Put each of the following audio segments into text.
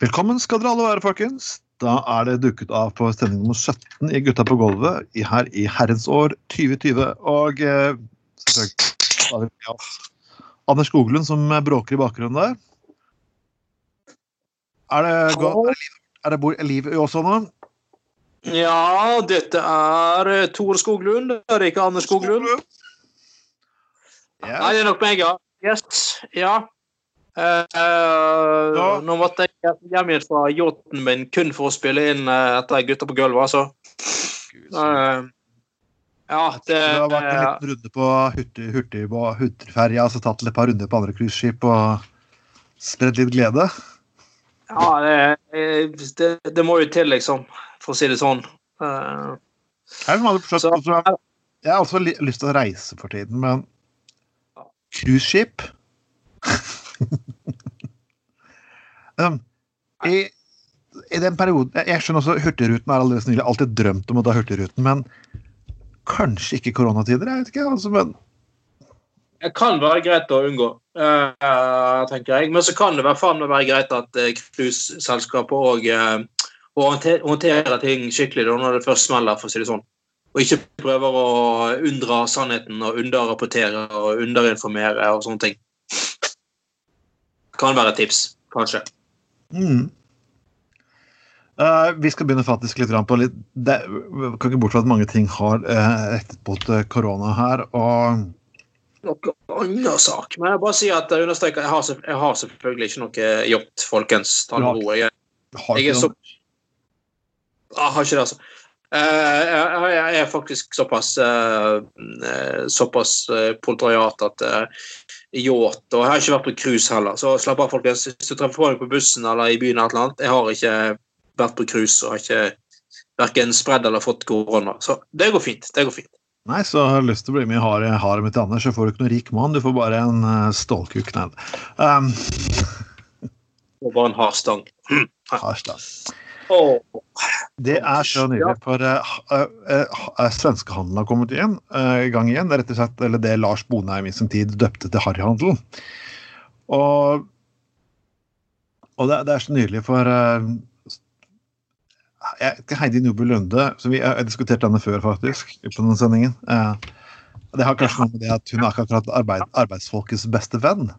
Velkommen skal dere alle være, folkens. Da er det dukket av på sending nummer 17 i Gutta på gulvet her i herrens år 2020. Og eh, Anders Skoglund som bråker i bakgrunnen der. Er det, godt? er det, er liv i Åsane? Ja, dette er Tor Tore Skoglund. Det er ikke Anders Skoglund. Nei, det er nok meg, ja. Yes, ja. Eh, eh, Ja. Nå måtte jeg hjem igjen fra yachten min kun for å spille inn uh, etter Gutta på gulvet, altså. Uh, ja, det Du har vært en liten runde på hurtig, hurtig, på hurtigferja, altså tatt et par runder på andre cruiseskip og spredd litt glede? Ja, det, det, det må jo til, liksom, for å si det sånn. Uh, Jeg, forstått, Så- altså, jeg har også lyst til å reise for tiden, men cruiseskip um, i, I den perioden Jeg skjønner også Hurtigruten er allerede snille, alltid drømt om å ta Hurtigruten, men kanskje ikke koronatider? Jeg vet ikke, altså, men Det kan være greit å unngå, uh, tenker jeg. Men så kan det være, faen være greit at uh, òg uh, håndterer ting skikkelig da, når det først smeller, for å si det sånn. Og ikke prøver å unndra sannheten og underrapportere og underinformere og sånne ting. Kan være et tips, kanskje. mm. Uh, vi skal begynne faktisk litt grann på litt det, vi kan ikke bort fra at mange ting har uh, rettet mot eh, korona her. og Noe annen sak. Men jeg bare sier at jeg understreker jeg har, jeg har selvfølgelig ikke noe yacht, folkens. Ta det med ro. Jeg, har jeg er så Jeg har ikke det, altså. Eh, jeg, jeg er faktisk såpass eh, eh, såpass uh, proletariat at yacht Og jeg har ikke vært på cruise heller, så slapp av, folkens. Hvis du treffer på meg på bussen eller i byen, eller et eller annet, jeg har ikke vært på cruise og har ikke verken spredd eller fått korona. Så det går fint. Det går fint. Nei, så har du lyst til å bli med i haret haremet mitt, Anders, så får du ikke noen rik mann. Du får bare en uh, stålkuk. Nei. Um, Og bare en hard stang. Det er så nydelig, for uh, uh, uh, svenskehandelen har kommet igjen, uh, i gang igjen. Rett og slett eller det Lars Bonheim i sin tid døpte til harryhandelen. Og, og det, det er så nydelig, for uh, jeg, Heidi Nordby Lunde så Vi har diskutert denne før, faktisk, på denne sendingen. Uh, det har kanskje noe med det at hun er akkurat arbeid, arbeidsfolkets beste venn.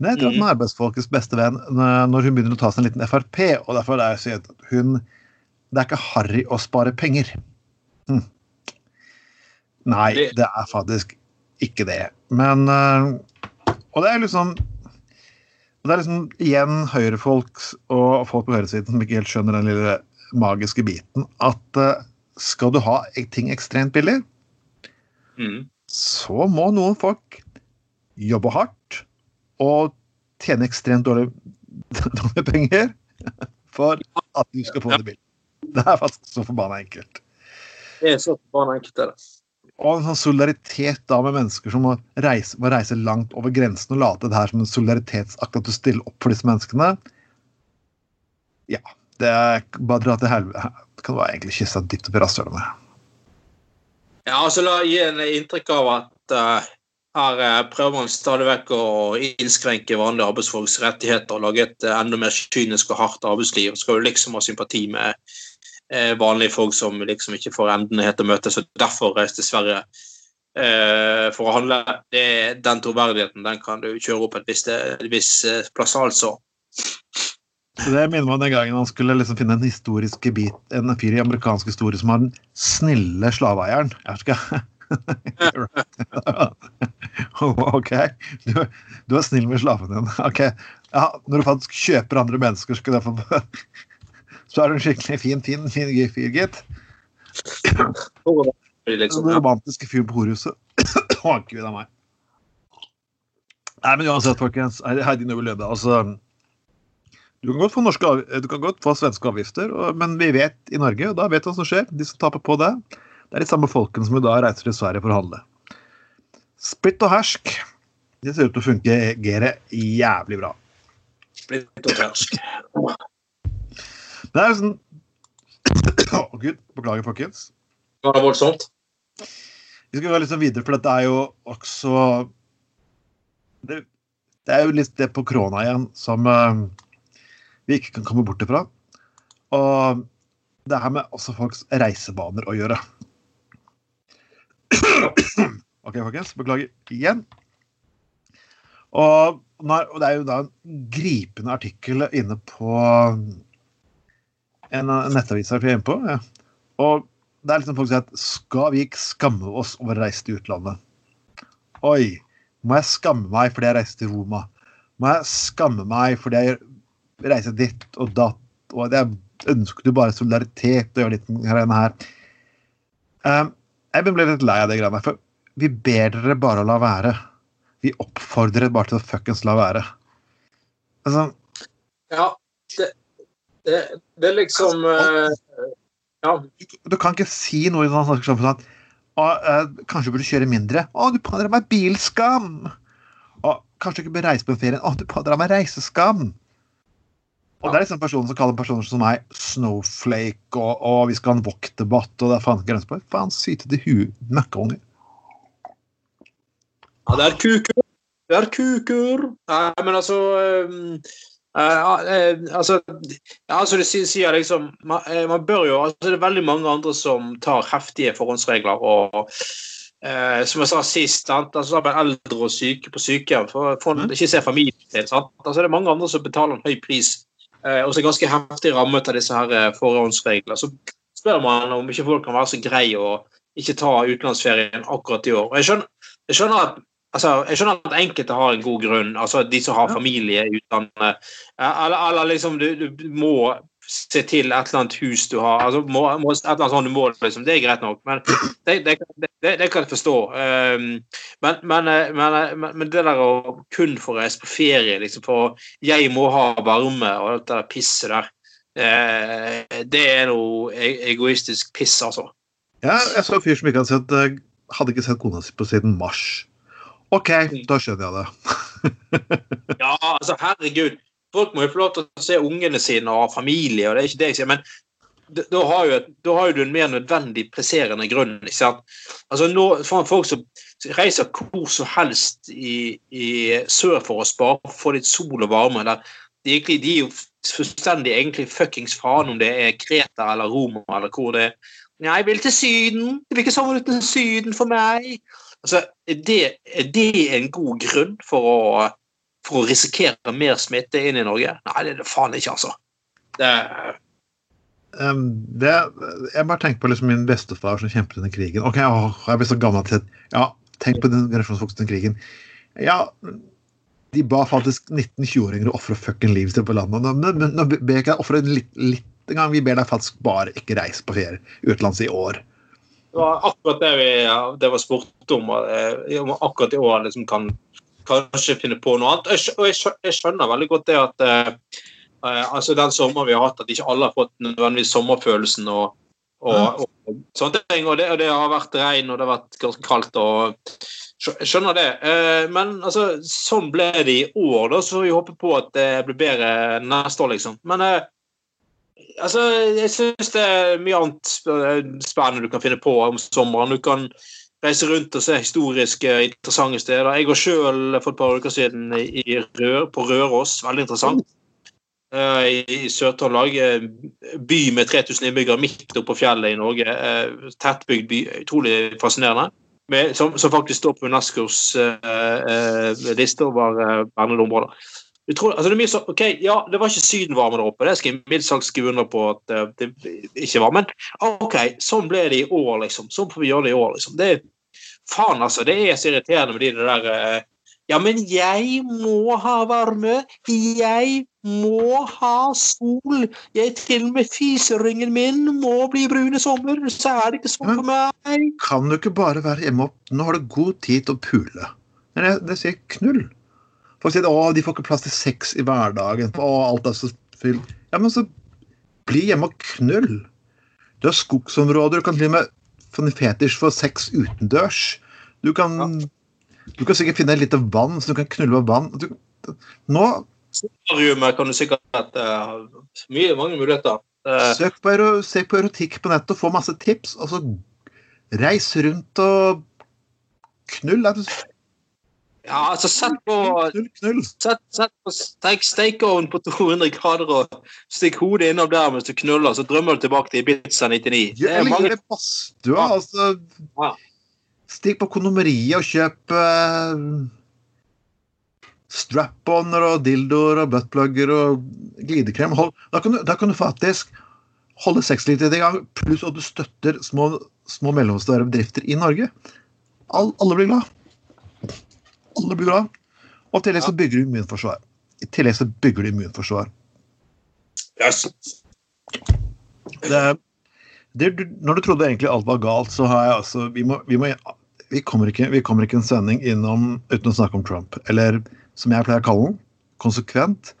Men jeg tror at hun er arbeidsfolkets beste venn når når hun begynner å ta seg en liten Frp. Og derfor er så at hun Det er ikke harry å spare penger. Hm. Nei, Det- det er faktisk ikke det. Men øh, Og det er liksom det er liksom igjen høyrefolk og folk på høyresiden som ikke helt skjønner den lille magiske biten. At øh, skal du ha ting ekstremt billig, Mm. så må noen folk jobbe hardt og tjene ekstremt dårlig, dårlige penger for at du skal få det bil. Det er faktisk så forbanna enkelt. Det er så forbanna enkelt, det. Og en sånn solidaritet da med mennesker som må reise, må reise langt over grensen og late det her som en solidaritetsakt at du stiller opp for disse menneskene. Ja. Det er bare dra til helvete. Kan du egentlig kysse deg dypt opp i rasshølet med. Ja, altså La gi en inntrykk av at eh, her eh, prøver man stadig vekk å innskrenke vanlige arbeidsfolks rettigheter og lage et eh, enda mer kynisk og hardt arbeidsliv. Skal du liksom ha sympati med eh, vanlige folk som liksom ikke får endene helt å møte, så derfor reiste til Sverige for å handle. Det, den troverdigheten den kan du kjøre opp et visst, viss plass, altså. Så Det minner meg om den gangen han skulle liksom finne en historisk bit, en fyr i amerikansk historie som har den snille slaveeieren. Jeg ikke. ok, du, du er snill med slaven din. Ok, ja, Når du faktisk kjøper andre mennesker, skal du få så er du en skikkelig fin, fin, fin fyr, gitt. Liksom, Den romantiske fyren på horhuset. Å, gud a meg. Nei, men uansett, folkens. Heidi Nøve Løde, altså du kan godt få, norske, du kan godt få svenske avgifter, men vi vet i Norge, og da vet vi hva som skjer. De som taper på det, det er de samme folkene som i dag reiser til Sverige for å handle. Splitt og hersk. Det ser ut til å fungere jævlig bra. Splitt og hersk. Det er sånn Å, gud. Beklager, folkens. Var det voldsomt? Vi skal gå litt sånn videre, for dette er jo også det, det er jo litt det på krona igjen som uh, vi ikke kan komme bort ifra. Og det her med også folks reisebaner å gjøre. OK, folkens. Beklager igjen. Og, det er jo da en gripende artikkel inne på en nettavis jeg er inne på. Ja. Og det er liksom folk som sier at skal vi ikke skamme oss over å reise til utlandet? Oi, må jeg skamme meg fordi jeg reiste til Roma? Må jeg skamme meg fordi jeg reiser ditt og datt? Og jeg ønsker jo bare solidaritet og gjøre litt greiene her? Um, jeg ble litt lei av det greiene for vi ber dere bare å la være. Vi oppfordrer dere bare til å fuckings la være. Altså Ja, det, det, det er liksom uh, Ja. Du, du, kan ikke si noe i sånn sånn at å, uh, Kanskje du burde kjøre mindre. Å, du pådrar meg bilskam! Å, kanskje du ikke bør reise på en ferie. Å, du pådrar meg reiseskam! Og det er liksom personer som kaller personer som meg snowflake, og, og vi skal ha en wok-debatt, og det er faen grenser på det. Faen, sytete hu møkkaunger. Ja, det er kukur. Det er kukur. Nei, men altså um, uh, uh, altså, ja, altså det sier liksom man, uh, man, bør jo altså Det er veldig mange andre som tar heftige forhåndsregler og som jeg sa sist, altså eldre og syke på sykehjem for, for mm. ikke se familien sin. Altså, det er mange andre som betaler en høy pris og så ganske heftig rammet av disse her forhåndsreglene. Så spør man om ikke folk kan være så greie å ikke ta utenlandsferien akkurat i år. Og jeg skjønner, jeg skjønner at Altså, jeg skjønner at enkelte har en god grunn, altså de som har familie i utlandet. Eller, eller, liksom du, du, må se til et eller annet hus du har. altså må, må, et eller annet sånt du må, liksom, Det er greit nok, men det, det, det, det kan jeg forstå. Um, men, men, eh, men, eh, men, det der å kun få reise på ferie, liksom for jeg må ha varme og alt det der pisset der, uh, det er noe e, egoistisk piss, altså. Ja, jeg så en fyr som ikke hadde sett, hadde ikke sett kona si på siden mars. OK, da skjønner jeg det. ja, altså, herregud. Folk må jo få lov til å se ungene sine og ha familie, og det er ikke det jeg sier. Men da har, jo, da har jo du en mer nødvendig presserende grunn. ikke sant? Altså nå, for Folk som reiser hvor som helst i, i sør for å spare, få litt sol og varme der, de, de er jo fullstendig egentlig fuckings faen om det er Kreta eller Roma eller hvor det er. Nei, jeg vil til Syden. Det blir ikke sommer uten Syden for meg. Altså, er det, er det en god grunn for å, for å, risikere mer smitte inn i Norge? Nei, det er det faen ikke, altså. Det, um, det Jeg bare tenker på liksom min bestefar som kjempet under krigen. Ok, å, jeg blir så gammel til Ja, tenk på den generasjonsvoksen krigen. Ja, de ba faktisk 19-20-åringer å ofre fucking livet sitt på landet. Nå, nå, nå ber jeg ikke deg ofre litt, litt engang. Vi ber deg faktisk bare ikke reise på ferie utenlands i år. Det var akkurat det vi det var spurt om. Eh, om akkurat i år liksom kan kanskje finne på noe annet. Og jeg, jeg skjønner veldig godt det at uh, altså den sommeren vi har hatt, at ikke alle har fått nødvendigvis sommerfølelsen og, og, og sånne ting. Og det, og det, har vært regn og det har vært ganske kaldt. og jeg skjønner det. Uh, men altså, sånn ble det i år. da, Så får vi håpe på at det blir bedre neste år, liksom. Men uh, altså, jeg syns det er mye annet spennende du kan finne på om sommeren. Du kan reise rundt og se historiske, interessante steder. Jeg var sjøl for et par uker siden i Rør, på Røros. Veldig interessant. Uh, I Sør-Trøndelag. Eh, by med 3000 innbyggere midt oppe på fjellet i Norge. Uh, tettbygd by. Utrolig fascinerende. Med, som, som, faktisk står på Unescos uh, liste over vernede områder. Altså det er mye så, ok, Ja, det var ikke sydenvarme der oppe, det skal jeg mildt sagt skrive under på at det ikke var. Men OK, sånn ble det i år, liksom. Sånn får vi gjøre det i år, liksom. Det er, faen, altså. Det er så irriterende med de der uh, Ja, men jeg må ha varme. Jeg må ha sol. Jeg til og med fiseringen min må bli brun i sommer. Så er det ikke sånn for meg. Kan du ikke bare være hjemme opp? Nå har du god tid til å pule. Det, det sier knull. Folk sier at de får ikke plass til sex i hverdagen. Å, alt er så fyll. Ja, men så bli hjemme og knull. Du har skogsområder. Du kan til og med få en fetisj for sex utendørs. Du kan, ja. du kan sikkert finne et lite vann, så du kan knulle med vann. Du, nå Solariumet kan du sikkert uh, mye, mange muligheter. Uh, Søk på, se på erotikk på nettet og få masse tips. Og så reis rundt og knull. Ja, altså, sett på Knull, knull. Sett, sett på steik, stekeovn på 200 grader og stikk hodet innom der mens du knuller, så drømmer du tilbake til Ibiza 99. Det Ja, er eller mange gjør det badstua. Altså, Ja. Stikk på kondomeriet og kjøp uh, strap-oner og dildoer og buttplugger og glidekrem. Hold, da, kan du, da kan du faktisk holde sexlivet i gang, pluss at du støtter små, små mellomstore bedrifter i Norge. All, alle blir glad. Alle blir glad. Og i tillegg så bygger du immunforsvar. I tillegg så bygger du immunforsvar. Yes. det, det, når du trodde egentlig alt var galt, så har jeg altså Vi, må, vi, må, vi, kommer, ikke, vi kommer ikke en sending innom uten å snakke om Trump. Eller som jeg pleier å kalle den, konsekvent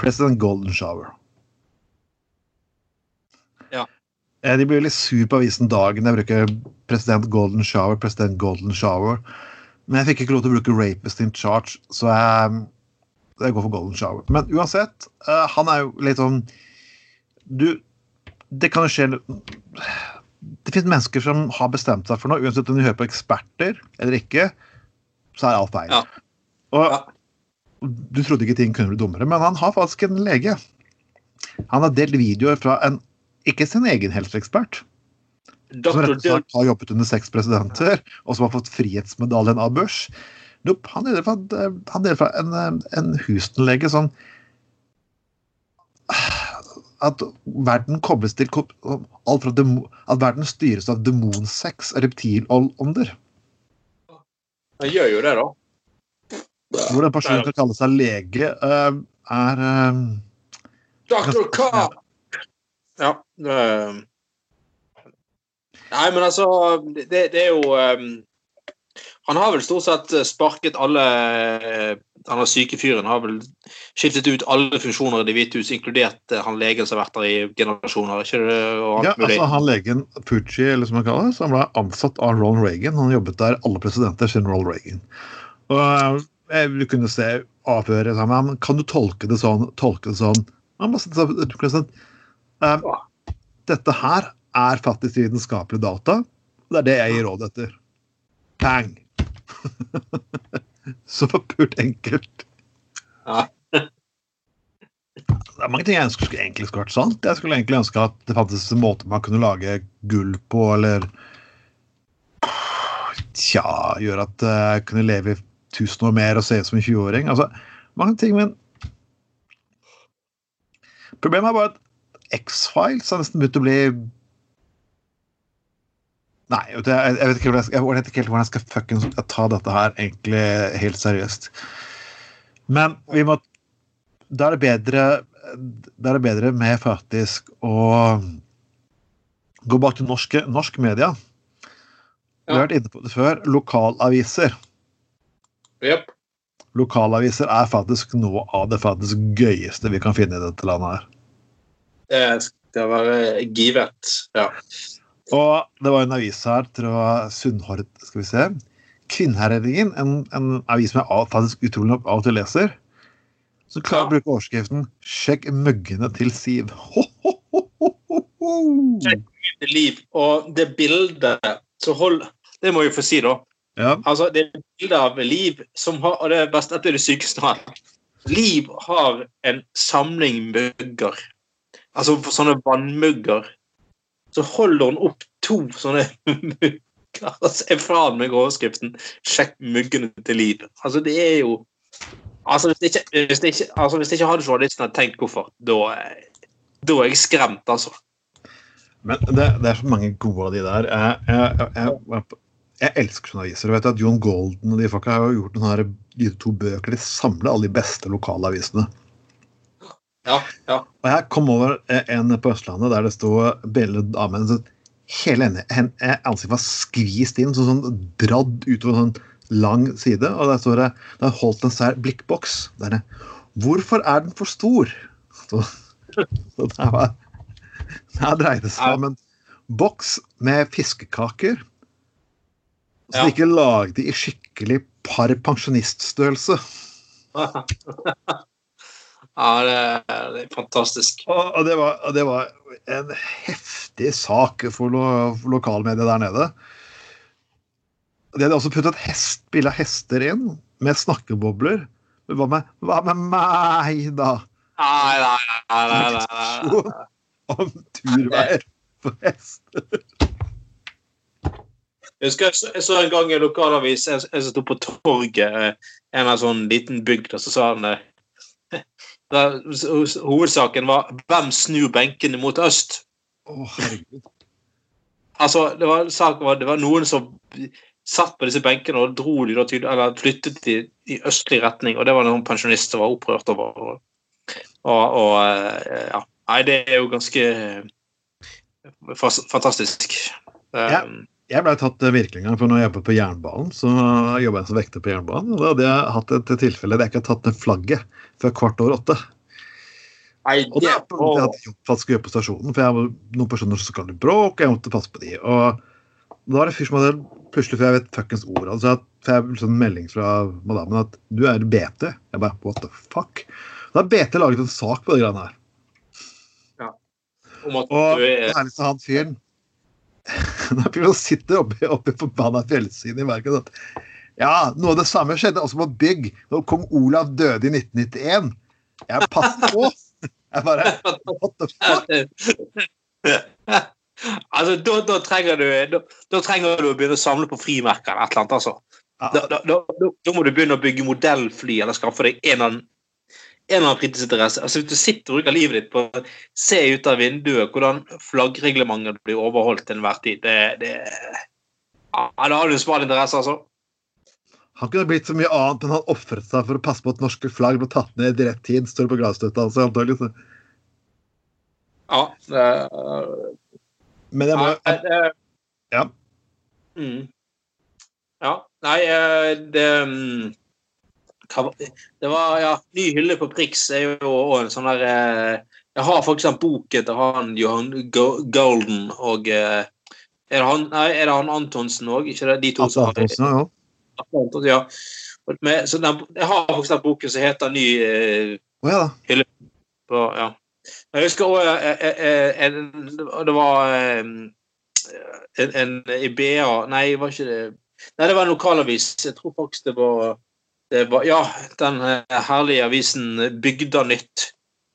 President Golden Shower. Ja. Eh, De blir litt sur på avisen Dagen. Jeg bruker president Golden Shower, president Golden Shower. Men jeg fikk ikke lov til å bruke rapist in charge, så jeg, jeg går for Golden Shower. Men uansett, eh, han er jo litt sånn Du, det kan jo skje Det finnes mennesker som har bestemt seg for noe, uansett om de hører på eksperter eller ikke, så er alt feil. Ja. Og du trodde ikke ting kunne bli dummere, men han har faktisk en lege. Han har delt videoer fra en ikke sin egen helseekspert, som rett og slett har jobbet under seks presidenter, og som har fått frihetsmedaljen av Bush. Nope, han deler fra, han deler fra en, en Houston-lege sånn At verden kobles til alt fra demo, At verden styres av demonsex og reptilånder. Han gjør jo det, da. Hvor en person kan kalle seg lege, eh, er eh, Dr. Carr! Ja. det- Nei, men altså Det, det er jo um, Han har vel stort sett sparket alle eh, Han er syke fyren har vel skiftet ut alle funksjoner i Det hvite hus, inkludert eh, han legen som har vært der i generasjoner. ikke det? Ja, mulig. altså han legen Pucci, eller som han kaller det, han ble ansatt av Ronald Reagan. Han jobbet der alle presidenter siden Ronald Reagan. Og jeg Du kunne se avhøret sammen. men Kan du tolke det sånn? Tolke det sånn? Han bare sa, president, um, Dette her er faktisk vitenskapelige data. Det er det jeg gir råd etter. Bang! Så pult enkelt. Ja. Det er mange ting jeg ønsker skulle egentlig skulle vært sant. Jeg skulle egentlig ønske at det fantes en måte man kunne lage gull på, eller Tja, gjøre at jeg kunne leve i 1000 år mer og se ut som en 20-åring. Altså, mange ting, men Problemet er bare at X-Files har nesten begynt å bli Nei, jeg, vet ikke jeg, vet ikke helt hvordan jeg skal fuckings ta dette her egentlig helt seriøst. Men vi må Da er det bedre er det bedre med faktisk å gå bak til norske, norsk media. Vi har vært inne på det før. Lokalaviser. Yep. Lokalaviser er faktisk noe av det faktisk gøyeste vi kan finne i dette landet her. Det skal være givet. Ja. Og det var en avis her, tror Sunnhord, skal vi se. Kvinnherredningen, en, en avis som jeg faktisk utrolig nok av og til leser. som klarer å bruke overskriften 'Sjekk møggene til Siv'. Ho, ho, ho, ho, ho. Sjekk. Liv. Og det bildet så hold, Det må jeg få si, da. Ja, Altså, det er bilde av Liv som har Og det er best, dette er det sykeste her. Liv har en samling mugger. Altså sånne vannmugger. Så holder hun opp to sånne mugger ser faen meg overskriften 'Sjekk muggene til Liv'. Altså, det er jo Altså, hvis ikke, hvis ikke, altså, hvis ikke hadde journalisten tenkt hvorfor, da, er jeg skremt, altså. men det, det er så mange gode av de der. Jeg, jeg, jeg, jeg elsker journalister. Du vet at John Golden og de folka har gjort noen her, de to bøker. De samler alle de beste lokalavisene. Ja, ja. Og jeg kom over en på Østlandet der det sto bilde av en Hele hen- ansiktet var skvist inn, sånn, sånn dradd utover en sånn lang side. Og der står det Det er holdt en sær blikkboks. Der det, Hvorfor er den for stor? Så, så det var der dreide seg om en boks med fiskekaker. Så de ikke lagde i skikkelig par pensjoniststørrelse. ja det, er- det er fantastisk. Og og det var, og det var en heftig sak for, lo, for lokalmediet der nede. De hadde også puttet hest, bilde av hester inn. med snakkebobler. Men hva med, hva med meg, da? Nei, nei, nei. nei, nei, nei. Om turveier for hester. Jeg husker jeg så, jeg så en gang i en lokalavis jeg, jeg sto på torget eh, en av sånn liten bygd, og så sa han eh, der, Hovedsaken var 'Hvem snur benkene mot øst?' Herregud. Altså, det var, saken var, det var noen som satt på disse benkene og dro de da tydelig, eller flyttet de i østlig retning, og det var noen pensjonister var opprørt over. Og, og, og eh, ja. Nei, det er jo ganske fantastisk. fantastisk. Ja. Jeg ble tatt eh, virkelig en gang for når jeg jobbet på jernbanen. Så jobbet jeg som vekter på jernbanen, og da hadde jeg hatt et tilfelle der jeg ikke hadde tatt ned flagget før kvart over åtte. Nei, Og det at jeg hadde jobb faktisk å gjøre på stasjonen, for jeg var noen personer som skal i bråk, og jeg måtte passe på de. Og da var det en fyr som hadde plutselig, for jeg vet fuckings ord, altså at for jeg fikk sånn melding fra madammen at du er BT. Jeg bare what the fuck? Da har BT laget en sak på de greiene her. om at Og du er herligste han fyren Når fyren sitter oppe, oppe på forbanna fjellsiden i verket at Ja, noe av det samme skjedde også på bygg når kong Olav døde i 1991. Jeg passet på! Jeg bare What the fuck? altså, da, da, trenger du, da, da trenger du å begynne å samle på frimerker eller et eller annet. altså. Da, da må du begynne å bygge modellfly eller skaffe deg en eller annen, en eller annen fritidsinteresse. Altså, hvis du sitter og bruker livet ditt på å se ut av vinduet hvordan flaggreglementet blir overholdt til enhver tid, det, det ja, Da har du smal interesse, altså. Han kunne blitt så mye annet, men han ofret seg for å passe på at norske flagg ble tatt ned i rett tid. Står på glasstøtta hans, antagelig. så- Ja, det, Men jeg må Nei, det, Ja. Mm. Ja, nei, eh, det var- Det var ja, Ny hylle på Prix er jo også en sånn der eh, Jeg har faktisk den boken til han Johan Golden og eh, er det han, nei, er det han Antonsen òg? Ikke det de to som har ja. Antonsen, ja. Med, så den, jeg har faktisk den boken som heter Ny eh, oh, ja hylle på, ja. Jeg husker òg Det var en, en, en IBA BA Nei, var ikke det Nei, det var en lokalavis. Jeg tror faktisk det var, det var Ja, den eh, herlige avisen Bygda Nytt.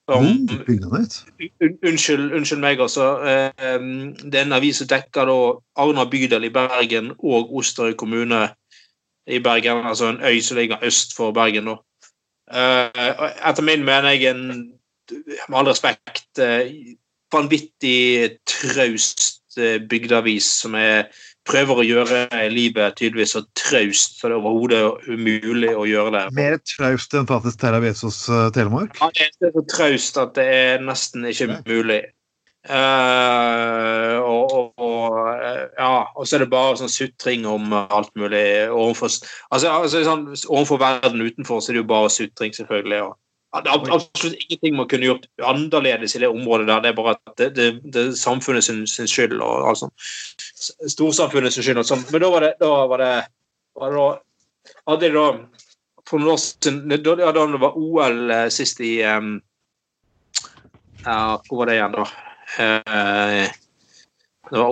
Om, Mm, Bygdanytt. un, unnskyld, unnskyld meg, altså. Eh, det er en avis som dekker da Arna bydel i Bergen og Osterøy kommune i Bergen. Altså en øy som ligger øst for Bergen, da. Eh, etter min mening en, med all respekt, vanvittig traust bygdeavis som er, prøver å gjøre livet tydeligvis så traust så det er overhodet umulig å gjøre det. Mer traust enn faktisk Terra Vesos uh, Telemark. Ja, det er så traust at det er nesten ikke mulig. Uh, og, og, og, eh, ja, og så er det bare sånn sutring om alt mulig overfor, altså, altså, sånn, overfor verden utenfor så er det jo bare sutring, selvfølgelig. Og, absolutt ingenting man kunne gjort annerledes i det området der. Det er bare at det, det, det er samfunnet sin, sin skyld og alt sånt. Storsamfunnet sin skyld og sånn. Men da var det, da var det, var det da, hadde de da for noen år siden, da, ja, da det var OL eh, sist i um, ja, Hvor var det igjen, da? Eh, det var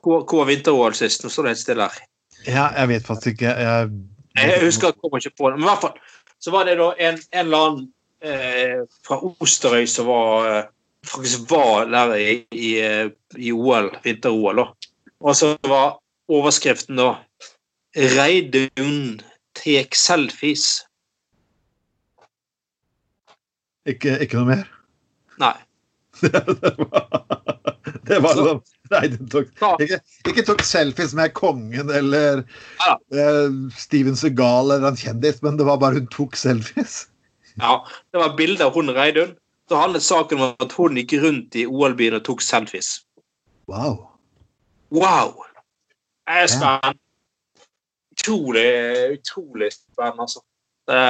hvor hvor var vinter-OL sist? Nå står det helt stille her. Ja, jeg vet faktisk ikke. Jeg, Jeg husker jeg kommer ikke på det. Men i hvert fall så var det da en, en eller annen eh, fra Osterøy som var eh, faktisk var der i, i, eh, i OL, vinter-OL. da. Og så var overskriften da 'Reidun tek selfies'. ikke, ikke noe mer. Nei. det var, det var sånn Nei, tok, ikke, ikke tok selfies med kongen eller Ja. eh, Steven Segal eller en kjendis, men det var bare hun tok selfies. Ja, det var bilde av hun Reidun. Så handlet saken om at hun gikk rundt i OL-byen og tok selfies. Wow. Wow! Det er spennende. Utrolig, utrolig spennende, altså. Det,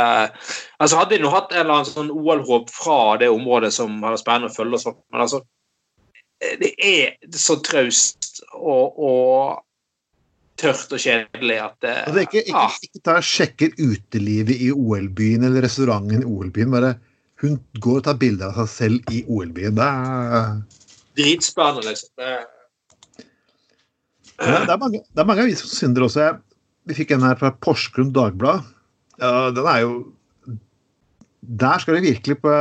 altså Hadde de nå hatt en eller annen sånn OL-håp fra det området som var spennende å følge, og sånt, men altså Det er så traust og, og tørt og kjedelig at det Altså, ikke, ikke, ah, ikke ta sjekker utelivet i OL-byen eller restauranten i OL-byen. Bare hun går og tar bilder av seg selv i OL-byen. Det er Dritspennende, liksom. Det, Ja, det, er mange, det er mange aviser som synder også. Jeg, vi fikk en her fra Porsgrunn Dagblad. Ja, den er jo Der skal de virkelig på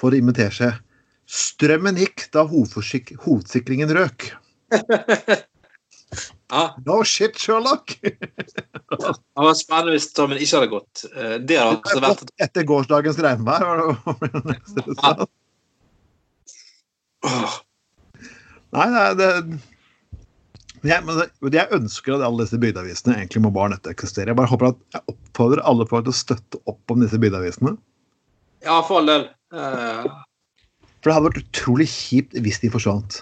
For å imitere seg. Strømmen gikk da hovedsikringen røk. Ja, No shit, Sherlock! Det var spennende hvis strømmen ikke hadde gått. Eh, Det hadde altså vært et Etter gårsdagens regnvær neste det sa. Nei, det, jeg, men jeg ønsker at alle disse bygdeavisene egentlig må bare nødt til å eksistere. Jeg bare håper at jeg oppfordrer alle folk til å støtte opp om disse bygdeavisene. Ja, for all del. Eh, For det hadde vært utrolig kjipt hvis de forsvant.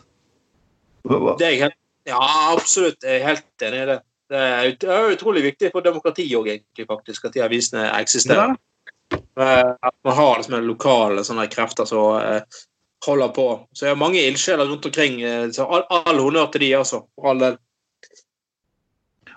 Det er jeg helt Ja, absolutt. Jeg er helt enig i det. Det er ut- det er utrolig viktig for demokratiet òg, egentlig, faktisk, at de avisene eksisterer. Eh, At man har liksom lokale sånne krefter som eh, holder på. Så det er mange ildsjeler rundt omkring. eh, Så all, all honnør til de, altså. For all del.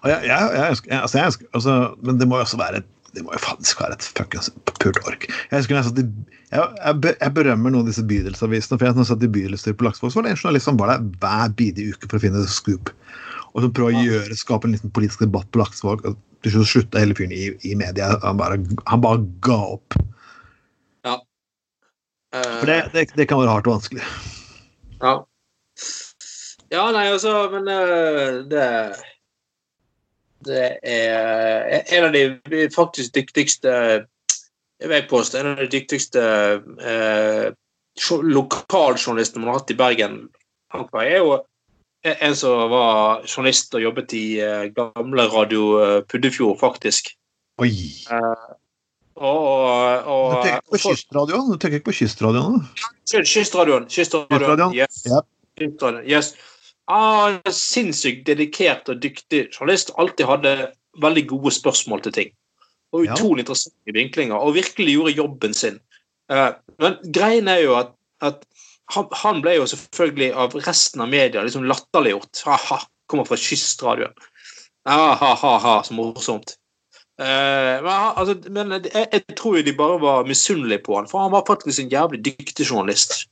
Jeg, jeg, jeg, jeg, altså jeg altså, men det må jo også være et det må jo faktisk være et fuckings pult ork. Jeg husker jeg i jeg, jeg, berømmer noen av disse bydelsavisene. for jeg, har satt i bydelsstyret på Laksevåg, var det en journalist som var der hver bidige uke for å finne scoop. Og som prøvde å gjøre, skape en liten politisk debatt på Laksevåg. Til slutt slutta hele fyren i, i media. Han bare, han bare ga opp. Ja. For det, det, det kan være hardt og vanskelig. Ja. ja, nei, altså, men eh, Det er en av de faktisk dyktigste Jeg vil påstå en av de dyktigste eh, lokaljournalistene man har hatt i Bergen. Han er jo en som var journalist og jobbet i eh, gamle Radio eh, Puddefjord, faktisk. Oi! Og, og, Du tenker ikke på kystradioen? Du tenker ikke på kystradioen? Kystradioen. Kystradioen. Kystradioen, Yes. Yep. Kystradioen, Yes. Ah, sinnssykt dedikert og dyktig journalist. Alltid hadde veldig gode spørsmål til ting. Og Ja. utrolig interessante vinklinger. Og virkelig gjorde jobben sin. Uh, men greien er jo at, at han, han ble jo selvfølgelig av resten av media liksom latterliggjort. Ha-ha, kommer fra Kystradioen. Ha-ha-ha, så morsomt. Uh, men altså, men jeg, jeg tror jo de bare var misunnelige på han, for han var faktisk en jævlig dyktig journalist.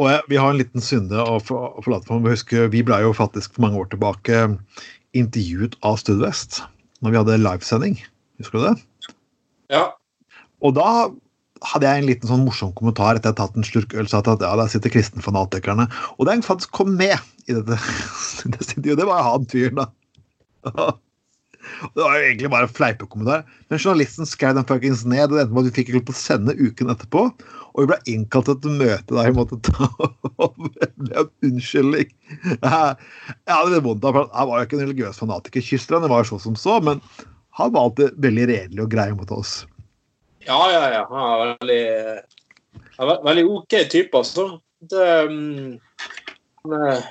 Og jeg, vi har en liten synde å forlate for. Husker, vi ble jo faktisk for mange år tilbake intervjuet av Studvest når vi hadde livesending. Husker du det? Ja. Og da hadde jeg en liten sånn morsom kommentar etter at jeg hadde tatt en slurk øl. at ja, der sitter kristenfanatikerne. Og den faktisk kom med i dette, dette. Det var jo han fyren, da. Det var jo egentlig bare en fleipekommentar. Men journalisten skrev den fuckings ned, og det endte med at vi fikk lov til å sende uken etterpå. Og vi ble innkalt til et møte der vi måtte ta en unnskyldning. Jeg jeg hadde litt vondt av Han var jo ikke en religiøs fanatiker. Kysterne var jo så som så, men han var alltid veldig redelig og grei mot oss. Ja, ja, ja. Han er veldig, veldig OK type, altså. Det, um, er-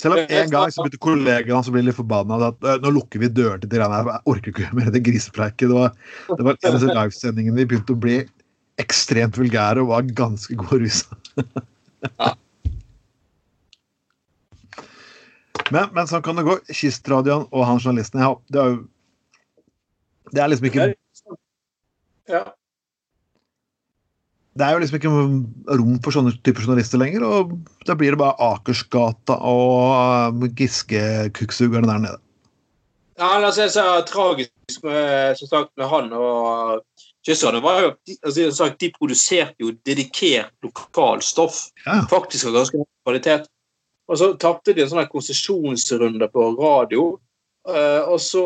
Selv om en gang så begynte kollegaen hans å bli litt forbanna. At «Øh, nå lukker vi døren til de greiene her. Jeg orker ikke mer det grisepreiket. Det var, det var en av disse livesendingene vi begynte å bli ekstremt vulgære og var ganske gode rusa. Ja. Men, men sånn kan det gå. Kystradioen og han journalisten ja, det, er jo, det er liksom ikke ja. Det er jo liksom ikke rom for sånne typer journalister lenger. Og da blir det bare Akersgata og uh, Giske-kukksugerne der nede. Ja, altså, det er så tragisk med, som sagt, med han og Kystradioen var jo altså, som sagt, De produserte jo dedikert lokalstoff. Ja. Faktisk av ganske høy kvalitet. Og så tapte de en sånn konsesjonsrunde på radio. eh, og så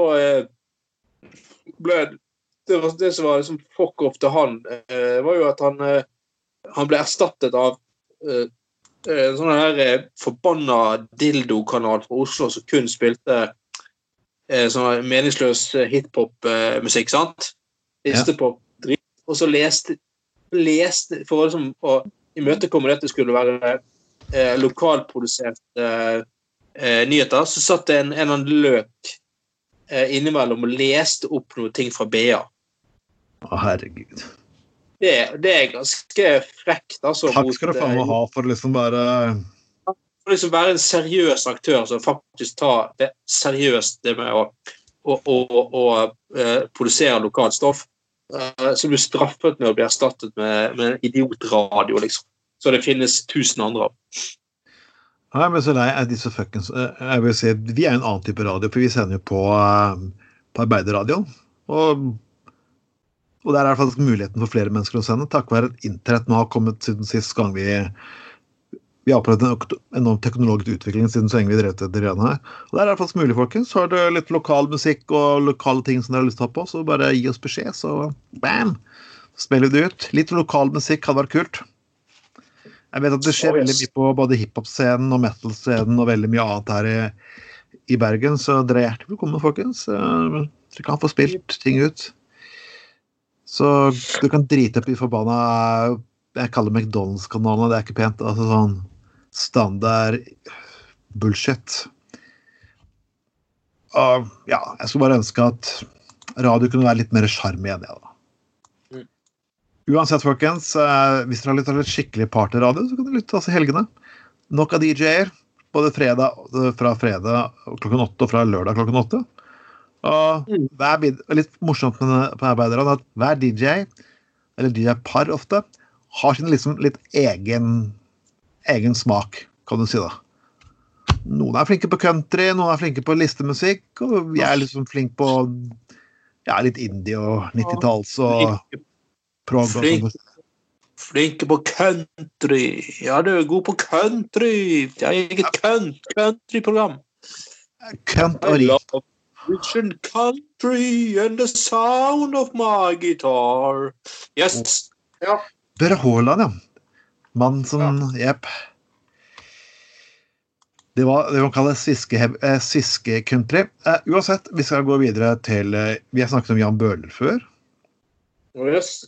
ble ble det, var, det som var liksom fuck off til han, eh, var jo at han, eh, han ble erstattet av eh, eh, en sånn her eh, forbanna dildokanal fra Oslo som kun spilte eh, sånn meningsløs eh, hiphop-musikk, sant? Listepop, drit. Og så leste, leste For liksom å imøtekomme det at det skulle være lokalproduserte nyheter, så satt det en, en eller annen løk innimellom og leste opp noen ting fra BA. Å, herregud. Det, det er ganske frekt, altså. Takk mot, skal du faen meg eh, ha for liksom bare for liksom være en seriøs aktør som faktisk tar det seriøst, det med å, å, å, å eh, produsere lokalt stoff. Som så blir straffet med å bli erstattet med, med en idiotradio, liksom. Så det finnes tusen andre av. Nei, men så lei er disse fuckings eh, Jeg vil si, Vi er en annen type radio, for vi sender jo på, eh, på arbeiderradioen. Og Og der er faktisk muligheten for flere mennesker å sende, takket være at internett nå har kommet siden sist gang vi vi har opplevd en enorm teknologisk utvikling siden så lenge vi drev etter greiene her. Og der er det faktisk mulig, folkens. Har du litt lokal musikk og lokale ting som dere har lyst til å ha på, så bare gi oss beskjed, så bam! Så spiller vi det ut. Litt lokal musikk hadde vært kult. Jeg vet at det skjer Oh, yes. veldig mye på både hiphop-scenen og metal-scenen og veldig mye annet her i, i Bergen, så dere er hjertelig velkommen, folkens. Eh, Dere kan få spilt ting ut. Så du kan drite opp i forbanna Jeg kaller McDonald's-kanalene, det er ikke pent. altså sånn standard bullshit. Og ja, jeg skulle bare ønske at radio kunne være litt mer sjarm igjen, jeg, da. Mm. Uansett, folkens, eh, hvis dere har lyttet til skikkelig partyradio, så kan dere lytte i helgene. Nok av DJ-er, både fredag, fra fredag klokken åtte og fra lørdag klokken åtte. Og Mm. hver bid, litt morsomt med arbeiderne at hver DJ, eller DJ-par ofte, har sin liksom litt egen, egen smak, kan du si da. Noen er flinke på country, noen er flinke på listemusikk, og jeg er liksom flink på ja, litt indie og 90-talls og prog. Flink. flinke på country. Ja, du er god på country. Det er eget count- countryprogram. Kønt og rik. Love country and the sound of my guitar. Yes. Ja. Dere Haaland, ja. Mann som Jepp. Det var det man kaller sviske- eh, sviske-country. Eh, uansett, vi skal gå videre til eh, Vi har snakket om Jan Bøhler før. Yes.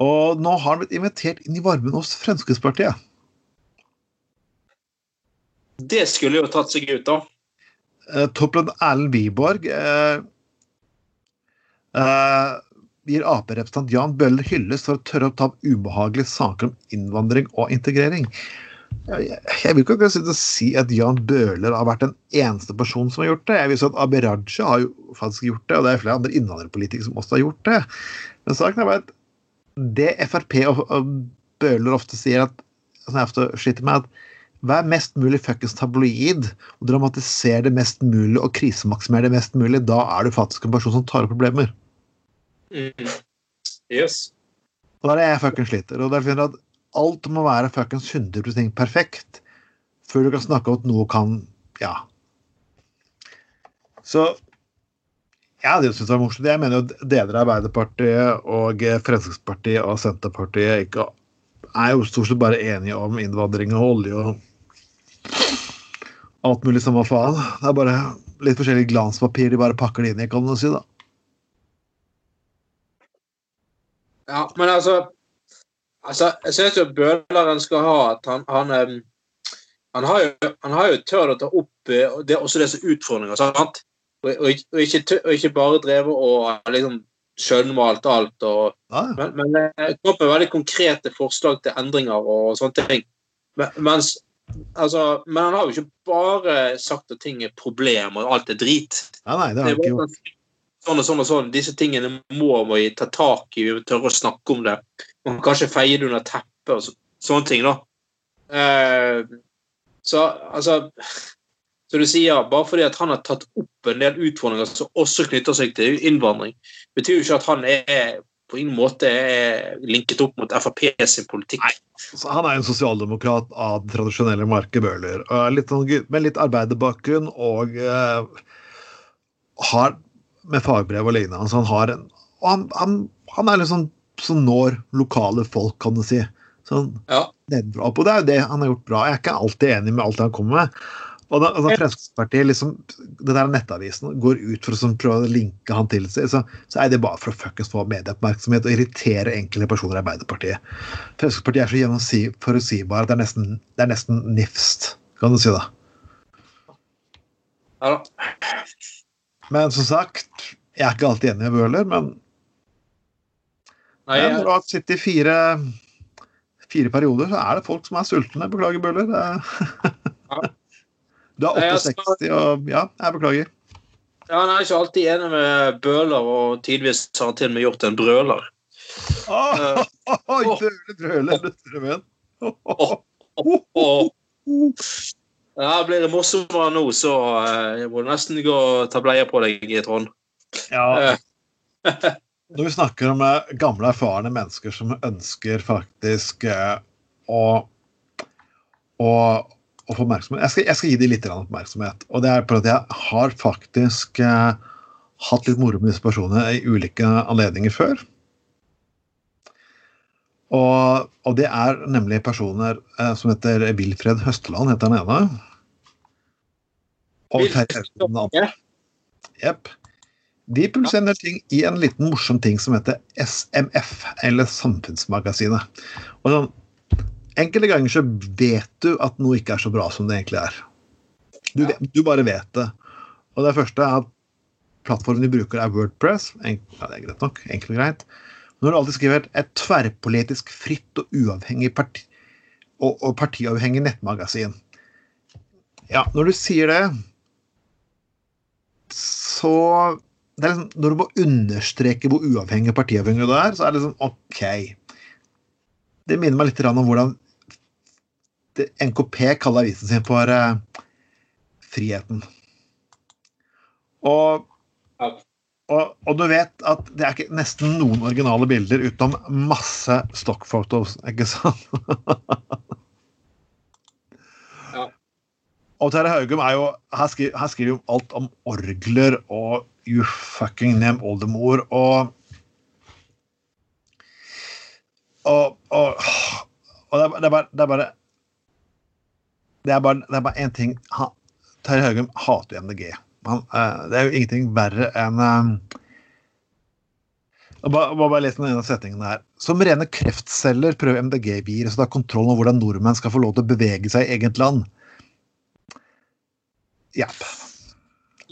Og nå har han blitt invitert inn i varmen hos Fremskrittspartiet. Det skulle jo tatt seg ut, da. Eh, Toppleder Erlend Wiborg eh, gir Ap-representant Jan Bøhler hyllest for å tørre å ta opp ubehagelige saker om innvandring og integrering. Jeg, jeg, vil ikke si at Jan Bøhler har vært den eneste personen som har gjort det. Jeg vil si at Abid Raja har jo faktisk gjort det, og det er flere andre innvandrerpolitikere som også har gjort det. Men saken er bare at det Frp og, og Bøhler ofte sier, at, som jeg ofte sliter med, at Vær mest mulig fuckings tabloid og dramatisere det mest mulig og krisemaksimere det mest mulig. Da er du faktisk en person som tar opp problemer. Mm. Yes. Og da er det jeg fuckings sliter. Og finner jeg at alt må være fuckings 100 perfekt før du kan snakke om at noe kan Ja. Så ja, det synes jeg var morsomt. Jeg mener jo deler av Arbeiderpartiet og Fremskrittspartiet og Senterpartiet ikke er jo stort sett bare enige om innvandring og olje og alt mulig samme faen. Det er bare litt forskjellig glanspapir de bare pakker det inn i, kan du si, da. Ja, men altså, altså Jeg syns jo Bøleren skal ha at han han, han, har, jo, han har jo tørt å ta opp eh, det også disse utfordringer, sant? Og, og, og, ikke, og ikke bare drevet og liksom skjønnmalt alt. og Ja. Men, men eh, kom med veldig konkrete forslag til endringer og sånne ting. Men, mens, altså, men han har jo ikke bare sagt at ting er problem og alt er drit. ja nei, det har han ikke gjort. sånn og sånn og sånn. Disse tingene må vi ta tak i, vi må tørre å snakke om det. Man kan kanskje feie det under teppet og så, sånne ting, da. Eh, så altså Så du sier, bare fordi at han har tatt opp en del utfordringer som også knytter seg til innvandring, betyr jo ikke at han er på ingen måte er linket opp mot Frp sin politikk. Så han er en sosialdemokrat av det tradisjonelle Marke Bøhler. er sånn, med litt arbeiderbakgrunn og eh, har med fagbrev og lignende. Altså han, har en, og han, han, han er sånn som når lokale folk, kan du si. Sånn Ja. nedenfra. Og det er jo det han har gjort bra. Jeg er ikke alltid enig med alt han kommer med. Og da, altså Fremskrittspartiet, liksom, det der nettavisen går ut for å sånn, prøve å linke han til seg, så, så er det bare for å fuckings få medieoppmerksomhet og irritere enkelte personer i Arbeiderpartiet. Fremskrittspartiet er så gjennomsi- forutsigbare at det er nesten, det er nesten nifst, kan du si da. Ja, da. Men som sagt, jeg er ikke alltid enig med Bøhler, men Nei, jeg, når du har sittet i fire, fire perioder, så er det folk som er sultne. Beklager, Bøhler. Det er... Du er 68, og ja, jeg beklager. ja, han er ikke alltid enig med Bøhler, og tidvis har han til og med gjort en brøler. Brøler, brøler. Og ja, blir det morsommere nå, så eh, jeg må nesten gå og ta bleie på deg, Trond. Ja, Eh, når vi snakker om eh, gamle, erfarne mennesker som ønsker faktisk å, å, å få oppmerksomhet jeg skal, jeg skal, gi dem litt oppmerksomhet. Og det er på at jeg har faktisk eh, hatt litt moro med disse personene i ulike anledninger før. Og, og, det er nemlig personer eh, som heter Wilfred Høsteland, heter han ene. Og Terje Auden. Jepp. De publiserer en del ting i en liten morsom ting som heter SMF, eller Samfunnsmagasinet. Og sånn, Enkelte ganger så vet du at noe ikke er så bra som det egentlig er. Du, ja. du bare vet det. Og det første er at plattformen de bruker, er Wordpress. ja, det er greit nok. Enkelt og greit. Nå har du alltid skrevet et tverrpolitisk, fritt og uavhengig parti, og, og partiavhengig nettmagasin. Ja, når du sier det, så det er liksom, Når du må understreke hvor uavhengig partiavhengig du er, så er det liksom OK. Det minner meg litt om hvordan NKP kaller avisen sin for uh, Friheten. Og, og, og, du vet at det er ikke nesten noen originale bilder utenom masse stockfotos, ikke sant? ja. Og Terje Haugum er jo Her skriver, skriver jo alt om orgler og You fucking name oldemor og Og, og, og det, det, er bare, det, er, bare Det er bare er én ting Terje Haugum hater jo MDG. Han, uh, det er jo ingenting verre enn uh, bare, bare les den ene setningen her. Som rene kreftceller prøver MDG-viruset å ta kontroll over hvordan nordmenn skal få lov til å bevege seg i eget land. Yep.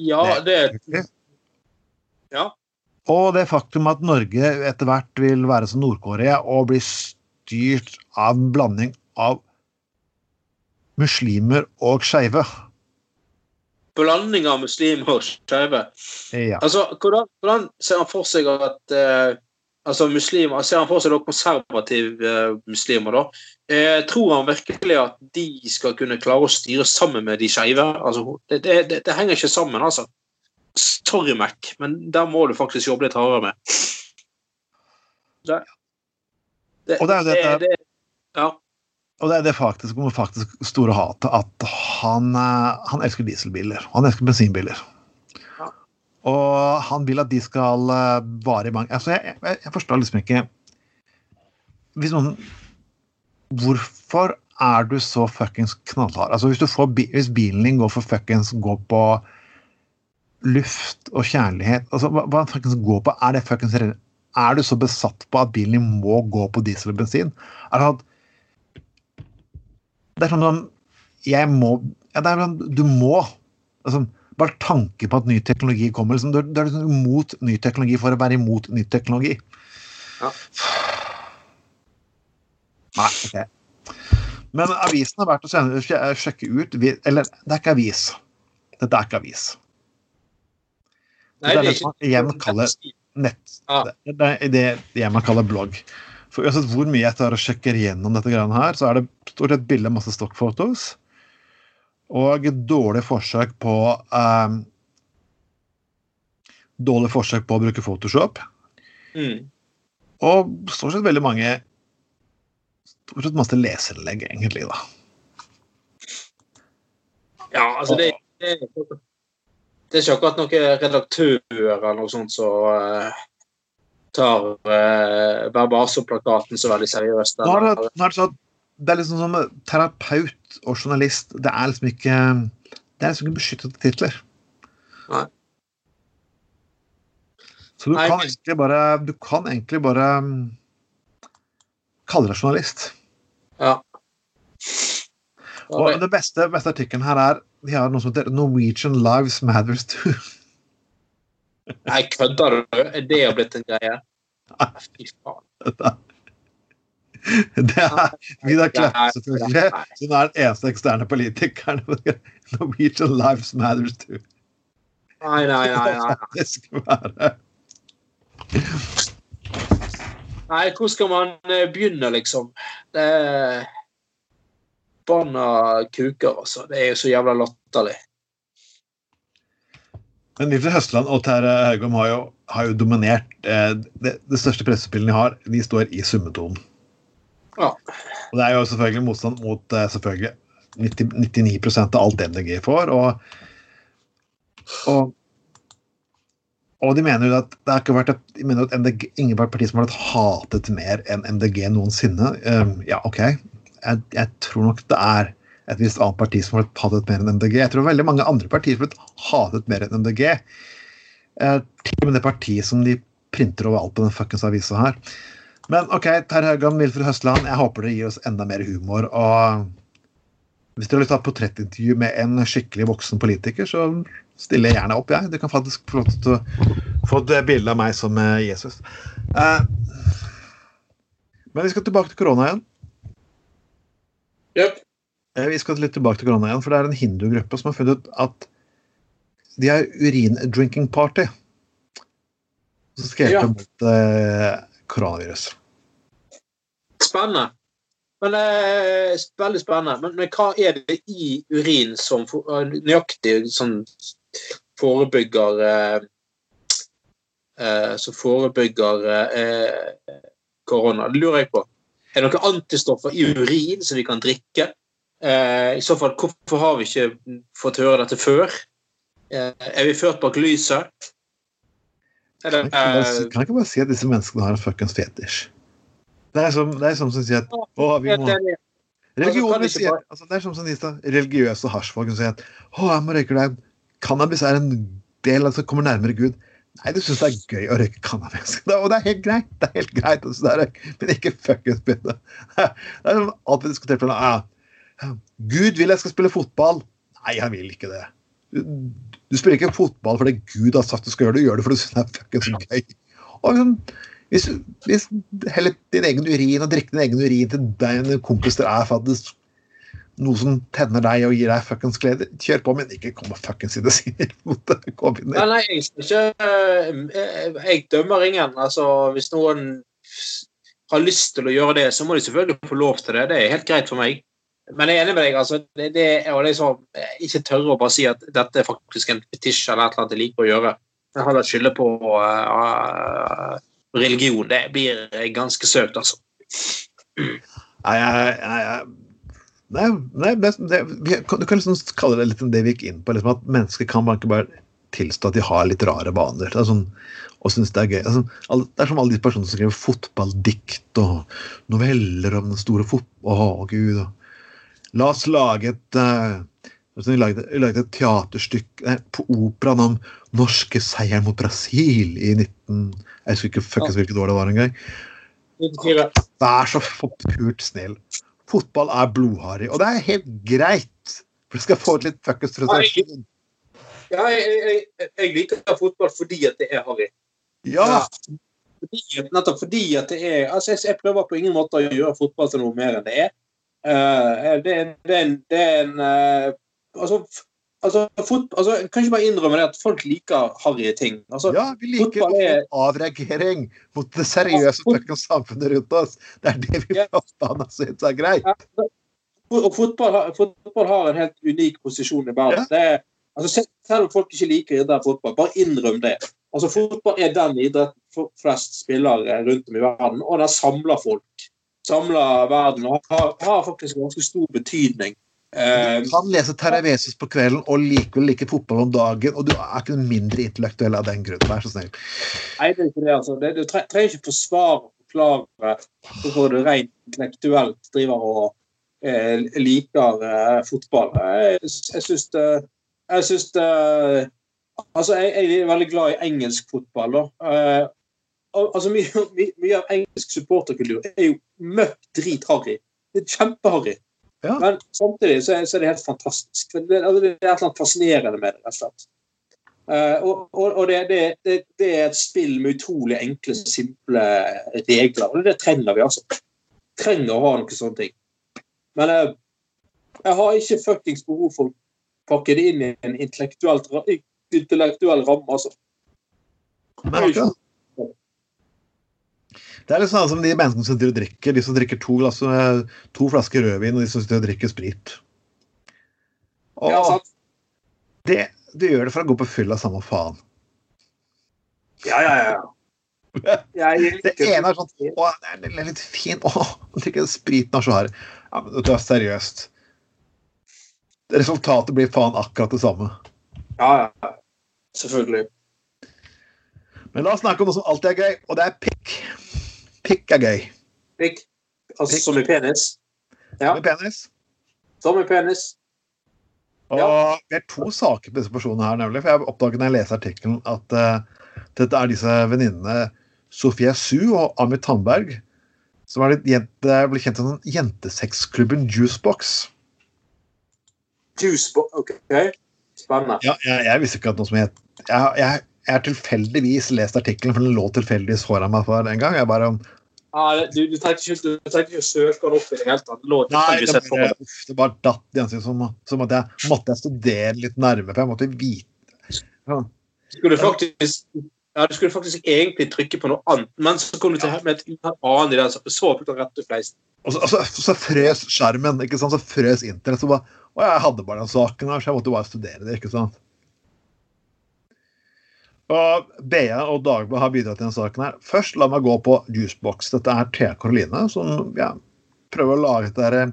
Ja, det, det ja. Og det faktum at Norge etter hvert vil være som Nord-Korea og bli styrt av en blanding av muslimer og skeive. Blanding av muslimer og skeive? Ja. Altså, hvordan, hvordan, ser han for seg at eh, altså muslimer, Ser han for seg konservative eh, muslimer, da? Eh, tror han virkelig at de skal kunne klare å styre sammen med de skeive? Altså, det, det, det henger ikke sammen, altså. Sorry, Mac, men der må du faktisk jobbe litt hardere med. Det, det, og det er jo dette det, ja. Og det er det faktisk, faktisk store hatet at han, eh, han, elsker dieselbiler. Han elsker bensinbiler. Ja. Og han vil at de skal eh, vare i mange altså jeg, jeg, jeg, forstår liksom ikke Hvis noen Hvorfor er du så fuckings knallhard? Altså hvis, får, hvis bilen din går for fuckings går på luft og kjærlighet altså, Hva, hva fuckings går på? Er det fuckings Er du så besatt på at bilen din må gå på diesel og bensin? Er det, at, det er sånn Jeg må ja, det er sånn, Du må. Altså, bare tanke på at ny teknologi kommer. Liksom, du, er liksom imot ny teknologi for å være imot ny teknologi. Ja. Nei, ok. Men avisen har vært å sjekke ut Eller det er ikke avis. Dette er ikke avis. Det er det som igjen kaller nett. Det er det jeg man kaller blogg. For uansett hvor mye jeg tar og sjekker gjennom dette greiene her, så er det stort sett bilde masse stockfotos. Og dårlig forsøk på um, Dårlig forsøk på å bruke Photoshop. Mm. Og stort sett veldig mange Stort sett masse leserinnlegg, egentlig, da. Ja, altså det, det det er ikke akkurat noen redaktører eller noe sånt som uh, tar uh, Vær varsom-plakaten så veldig seriøst. Nå er det, nå er det, sånn, det er liksom som terapeut og journalist. Det er liksom ikke det er liksom ikke beskyttede titler. Nei. Så du Nei, kan egentlig bare Du kan egentlig bare kalle deg journalist. Ja. Og det beste, beste artikkelen her er de har noe som heter Norwegian Lives Matters Too. Nei, kødder du? Er det blitt en greie? Fy faen. Det er Vidar Kleppe, selvfølgelig, som er den eneste eksterne politikeren. Norwegian Lives Matters Too. Nei, nei, nei. nei. Det skal være Nei, hvor skal man eh, begynne, liksom? Det forbanna kuker, altså. Det er jo så jævla latterlig. Men Nilsen Høstland og Terje Haugom har har jo dominert. Eh, det, det, største pressespillet de har, de står i summetonen. Ja. Og det er jo selvfølgelig motstand mot eh, selvfølgelig 90, 99% av alt MDG får. Og, og, og, de mener jo at det har ikke vært et, de mener at MDG, ingen parti som har vært hatet mer enn MDG noensinne. Um, ja, OK. Jeg, jeg, tror nok det er et visst annet parti som har blitt hatet mer enn MDG. Jeg tror veldig mange andre partier har blitt hatet mer enn MDG. Eh, til og med det partiet som de printer overalt på den fuckings avisa her. Men OK, Terje Haugan, Milfred Høstland, jeg håper dere gir oss enda mer humor. Og hvis dere vil ta portrettintervju med en skikkelig voksen politiker, så stiller jeg gjerne opp, jeg. Du kan faktisk få lov til å få et bilde av meg som eh, Jesus. Eh, men vi skal tilbake til korona igjen. Yep. Eh, vi skal litt tilbake til korona igjen, for det er en hindugruppe som har funnet ut at de er urin-drinking party. Som skal hjelpe ja. mot eh, koronavirus. Spennende. Men, eh, veldig spennende. Men, men, hva er det i urin som for, eh, nøyaktig sånn forebygger eh, eh, Som forebygger korona? Det lurer jeg på. Er det noen antistoffer i urin som vi kan drikke? Eh, I så fall, hvorfor har vi ikke fått høre dette før? Eh, er vi ført bak lyset? Eller, kan, jeg ikke bare si at disse menneskene har en fuckings fetisj? Det er som, det er som som sier at å, vi må Religioner sier altså, Det er som som disse religiøse hasjfolk sier at å, jeg må røyke deg Cannabis er en del av det som kommer nærmere Gud. Nei, du syns det er gøy å røyke cannabis. Og det er helt greit, det er helt greit, men ikke fuckings begynne. Det er som alt vi diskuterer på ah, Gud vil jeg skal spille fotball. Nei, jeg vil ikke det. Du, du spiller ikke fotball fordi Gud har sagt du skal gjøre det, du gjør det fordi du syns det er fuckings gøy. Og liksom, hvis, hvis heller din egen urin og drikke din egen urin til deg og dine kompiser er faktisk noe som tenner deg og gir deg fuckings glede, kjør på, men ikke kom og fuckings i det sier mot Nei, nei, jeg skal ikke eh, Jeg dømmer ingen. Altså, hvis noen har lyst til å gjøre det, så må de selvfølgelig få lov til det. Det er helt greit for meg. Men jeg er enig med deg. altså, det, det, og liksom, Ikke tørre å bare si at dette er faktisk en fetisj eller et eller annet jeg liker å gjøre. Jeg vært skylde på uh, religion. Det blir ganske søkt, altså. Nei, nei, nei det, det, Du kan liksom kalle det litt det vi gikk inn på, liksom, at mennesker kan bare ikke bare tilstå at de har litt rare vaner. Det er sånn, og synes Det er gøy. Altså, det er som alle de personene som skriver fotballdikt og noveller om den store fotball... Å, gud. Og La oss lage et uh, vi lagde, lagde, et teaterstykke på operaen om norske seieren mot Brasil i 19... Jeg husker ikke fuckings hvilket år det var engang. Vær så forpult snill. Fotball er blodharry, og det er helt greit. For du skal få litt fuckings frustrasjon. Ja, jeg, jeg, jeg, liker fotball fordi at det er harry. Ja. Fordi, nettopp fordi at det er altså jeg, jeg prøver på ingen måte å gjøre fotball til noe mer enn det er. Uh, det, det, er en, det er en uh, altså, altså, fot, altså, kan ikke bare innrømme det at folk liker harry ting. Altså, ja, vi liker er, avreagering mot det seriøse ja, samfunnet rundt oss. Det er det vi ja. syns er greit. Ja, og fotball fotball har, en helt unik posisjon i verden. Ja. altså, selv om folk ikke liker idrett fotball, bare innrøm det. Altså, Fotball er den idretten flest spillere rundt om i verden, og den samler folk samla verden og har, har, faktisk ganske stor betydning. Du kan lese Terravesus på kvelden og likevel like fotball om dagen, og du er ikke mindre intellektuell av den grunn. Vær så snill. Nei, det er ikke det, altså. Det, du trenger ikke forsvare og forklare hvorfor du rent intellektuelt driver og eh, liker eh, fotball. Jeg, jeg syns det Jeg syns det Altså, jeg, jeg, er veldig glad i engelsk fotball, da. Altså mye, mye, av engelsk supporterkultur er jo møkk drit-harry. Det er kjempeharry. Ja. Men samtidig så er, så er, det helt fantastisk. Det, det, er et eller annet fascinerende med det, rett og slett. Uh, og, og, det, det, det, er et spill med utrolig enkle, simple regler. Og det trenger vi, altså. Trenger å ha noen sånne ting. Men uh, jeg har ikke fuckings behov for å pakke det inn i en intellektuell, intellektuell ramme, altså. Men, det er litt sånn som de menneskene som sitter og drikker. De som drikker to, glass, eh, to flasker rødvin, og de som sitter og drikker sprit. Og ja, det, du gjør det for å gå på fylla samme faen. Ja, ja, ja. Jeg Det ene er sånn Å, det er litt fint. Å, drikke spriten er så her. Ja, men du er seriøst. Resultatet blir faen akkurat det samme. Ja, ja. Selvfølgelig. Men la oss snakke om noe som alltid er gøy, og det er pikk. Pikk er gøy. Pikk. Altså Pikk. som i penis. Ja. i penis. Som i penis. Og vi har to saker på disse personene her, nemlig. For jeg oppdaget når jeg leser artikkelen at uh, dette er disse venninnene Sofie Su og Amit Tandberg som er jente, ble kjent som jentesexklubben Juicebox. Juicebox, OK. Spennende. Ja, jeg, jeg visste ikke at noe som het jeg har tilfeldigvis lest artikkelen, for den lå tilfeldigvis foran meg for en gang. Jeg bare Ja, du, du tenkte ikke, du tenkte ikke å søke den opp i det hele tatt? Lå Nei, det et bare, uff, det bare datt i ansiktet som, som at jeg måtte jeg studere litt nærmere, for jeg måtte vite ja. Skulle faktisk ja, du skulle faktisk egentlig trykke på noe annet, men så kom du til med et annet i den, så så du rett rette fleisen. Og så, og så, så frøs skjermen, ikke sant? så frøs internett. Så bare, å, jeg hadde bare den saken her, så jeg måtte bare studere det. ikke sant? Og BA og Dagbladet har bidratt til denne saken. her. Først la meg gå på Juicebox. Dette er Thea Karoline som ja, prøver å lage dette der, eh,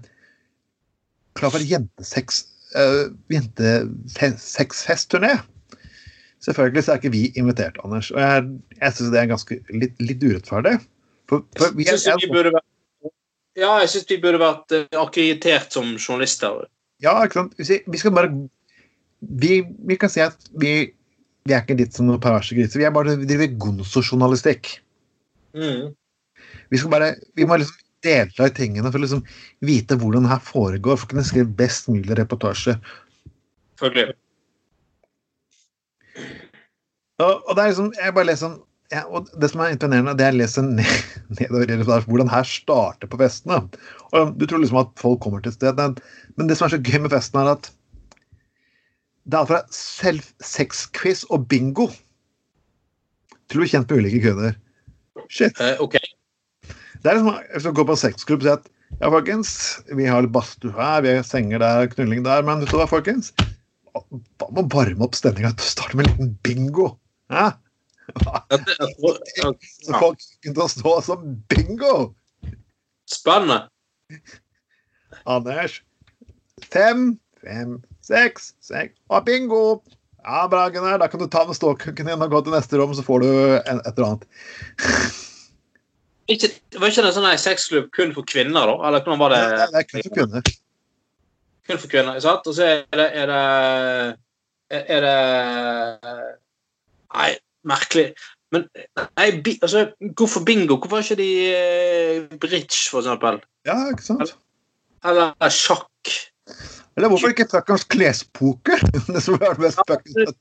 klar for jentesex uh, jentesexfestturné. Selvfølgelig så er ikke vi invitert, Anders. Og jeg, jeg syns det er ganske litt, litt urettferdig. For, for vi Jeg synes vi burde vært ja, jeg syns vi burde vært uh, akkreditert som journalister. Ja, ikke sant. Vi, vi skal bare vi, vi kan si at vi, vi er ikke litt som noen perverse griser. Vi er bare driver gonzo-journalistikk. Mm. Vi bare, vi må liksom delta i tingene for å liksom vite hvordan det her foregår, for å kunne skrive best mulig reportasje. Selvfølgelig. Og, og det er liksom, jeg bare leser sånn ja, og Det som er imponerende, det er å lese ned, nedover hvordan her starter på festene. Og Du tror liksom at folk kommer til stedet, men det som er så gøy med festen, er at det er alt fra sexquiz og bingo til å bli kjent med ulike kunder. Shit. Uh, okay. Det er liksom, Hvis du går på sexklubb og sier at ja, folkens, vi har litt badstue her, vi har senger der, knulling der, men vet du hva, folkens? Hva med å varme opp stemninga? Starte med en liten bingo? Hæ? Så folk begynte å stå som bingo! spennende. Anders. Fem, fem, seks, seks og bingo! Ja, bra, Gunnar. Da kan du ta med ståkukken din og gå til neste rom, så får du en, et eller annet. Ikke, var ikke det en sånn en sexklubb kun for kvinner, da? Eller hvordan var det? Nei, det er kun for kvinner. Kun for kvinner, sant? Og så er det Er det, er det Nei, merkelig. Men nei, altså, hvorfor bingo? Hvorfor er ikke de eh, bridge, for eksempel? Ja, ikke sant? Eller sjakk? Eller hvorfor ikke fuckings klespoker? Det som er mest fuckings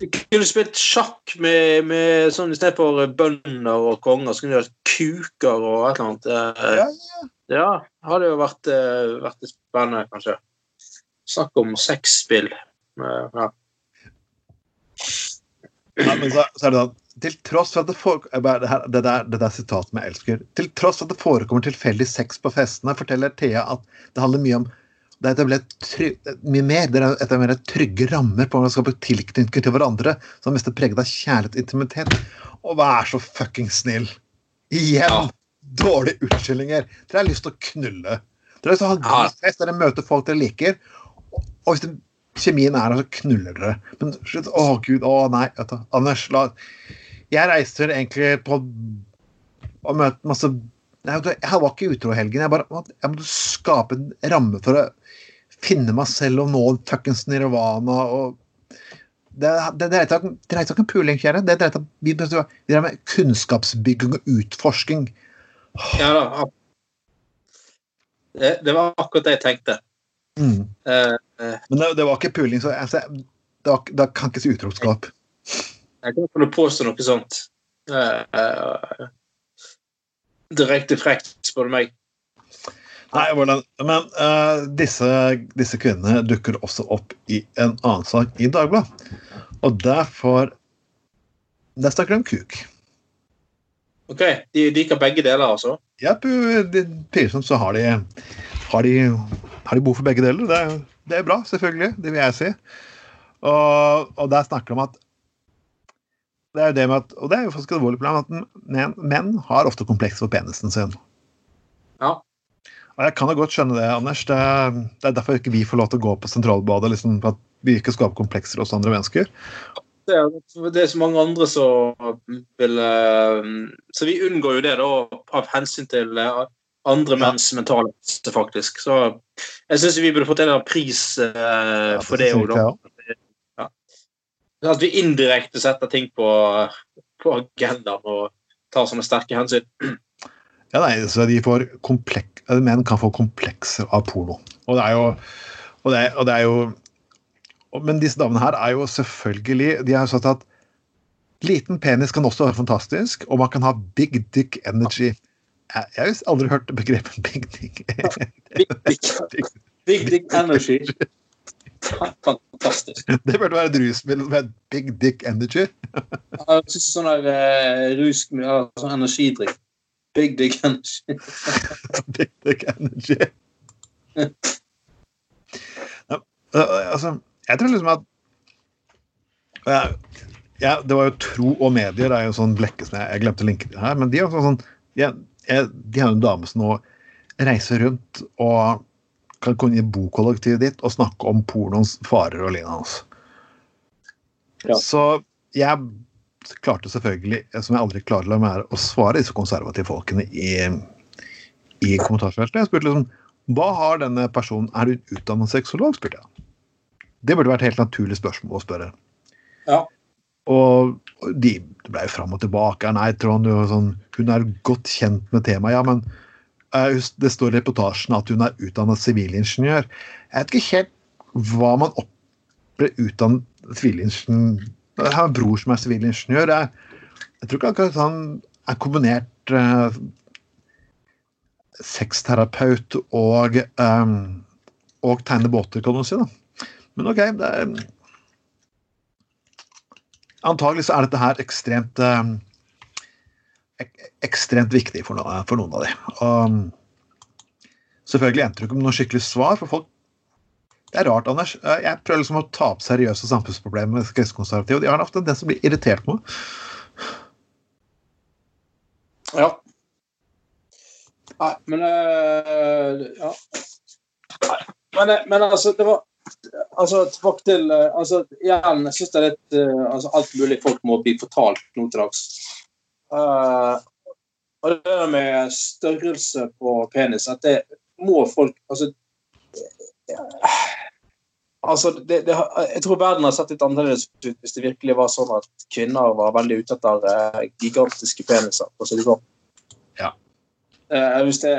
Du kunne spilt sjakk med, med sånn istedenfor bønder og konger, så kunne du hatt kuker og et eller annet. Eh, Ja, ja. Ja, hadde jo vært, eh, vært spennende, kanskje. Snakk om sexspill. Eh, Ja. Ja, men så, så er det sånn til tross for at det, fore, det, det, der, det der sitatet jeg elsker Til tross for at det forekommer tilfeldig sex på festene, forteller Thea at det handler mye om det er etablert try, mye mer. Det er etablert trygge rammer på hvordan man skaper tilknytning til hverandre, som er mest preget av kjærlighet og intimitet. Og vær så fucking snill! Igjen! Ja. Dårlige unnskyldninger. Dere har lyst til å knulle. Dere har lyst til å ha en god fest, dere møter folk dere liker. Og hvis det, kjemien er der, så knuller dere. Men slutt, å gud, å nei. Anders, la Jeg reiser egentlig på å møte masse Nei, Jeg var ikke utro i helgen. Jeg bare jeg måtte skape en ramme for å finne meg selv og nå fuckings nirvana og det, det, seg ikke- om puling, kjære. Det dreier seg vi med kunnskapsbygging og utforsking. ja da. Det, det var akkurat det jeg tenkte. Mm. Eh, eh, Men det, det var ikke puling, så altså, det, da kan ikke si utroskap. jeg kan ikke påstå noe sånt. Uh, uh, direkte frekt, spør du meg. Nei, hvordan, Men uh, disse, disse kvinnene dukker også opp i en annen sak i Dagbladet. Og der får Der snakker de om kuk. OK, de liker begge deler, altså? Ja, Pilsomt så har de, har de har de behov for begge deler. Det er, det er bra, selvfølgelig. Det vil jeg si. Og, og der snakker de om at Det er jo det med at, og det er jo faktisk et alvorlig problem at menn, menn har ofte kompleks for penisen sin. Ja. Og jeg kan da godt skjønne det, Anders. Det, det er derfor ikke vi får lov til å gå på Sentralbadet. Liksom, for at vi ikke skaper komplekser hos andre mennesker. Det er, det er så mange andre som vil eh, Så vi unngår jo det da av hensyn til eh, andre menns mentale helse, faktisk. Så jeg syns vi burde fått en pris eh, for det òg, da. Ja. At vi indirekte setter ting på, på agendaen og tar sånne sterke hensyn. Ja, nei, så de får kompleks, Menn kan få komplekser av porno. Og det er jo, og det er, og det er jo Men disse damene her er jo selvfølgelig De har sagt at liten penis kan også være fantastisk, og man kan ha big dick energy. Jeg, jeg har aldri hørt begrepet big dick. Big dick, big dick energy. Fantastisk. Det burde være et rusmiddel med big dick energy. Jeg synes sånn der uh, rus ja, sånn energidrikk. Big dick energy. Big dick energy. Ja, øh, altså, jeg tror liksom at ja, ja, Det var jo Tro og medier, det er jo sånn blekke som jeg, jeg glemte å linke til her. Men de, er også sånn, ja, de har jo en dame som nå reiser rundt og kan komme inn i bokollektivet ditt og snakke om pornoens farer og lignende. Ja. Så jeg klarte selvfølgelig, som jeg aldri klarer å la være, å svare disse konservative folkene i, i kommentarfeltet. Jeg spurte liksom hva har denne personen Er du utdannet sexolog? spurte jeg. Det burde vært et helt naturlig spørsmål å spørre. Ja. Og de det ble jo fram og tilbake. Nei, Trond, sånn, hun er godt kjent med temaet. Ja, men eh, det står i reportasjen at hun er utdannet sivilingeniør. Jeg vet ikke helt hva man opp, ble utdannet sivilingeniør Jeg har en bror som er sivilingeniør. Jeg, jeg tror ikke akkurat han er kombinert eh, sexterapeut og, eh, og tegner båter, kan du si. da. Men OK, det er Antagelig så er dette her ekstremt eh, ekstremt viktig for, noen- av de. Og selvfølgelig endte det ikke med noe skikkelig svar, for folk Det er rart, Anders. Jeg prøver liksom å ta opp seriøse samfunnsproblemer med kristekonservative, de har ofte en tendens til å bli irritert på. Ja. Nei, men øh, Ja. Men, eh, men altså, det var Altså, tilbake til eh, altså, Igjen, jeg syns det er litt altså, Alt mulig folk må bli fortalt nå til dags. Uh, og det med størrelse på penis, at det må folk Altså Altså, det, det, jeg tror verden har sett litt annerledes ut hvis det virkelig var sånn at kvinner var veldig ute etter eh, gigantiske peniser. For å si det sånn. Ja. Eh, hvis det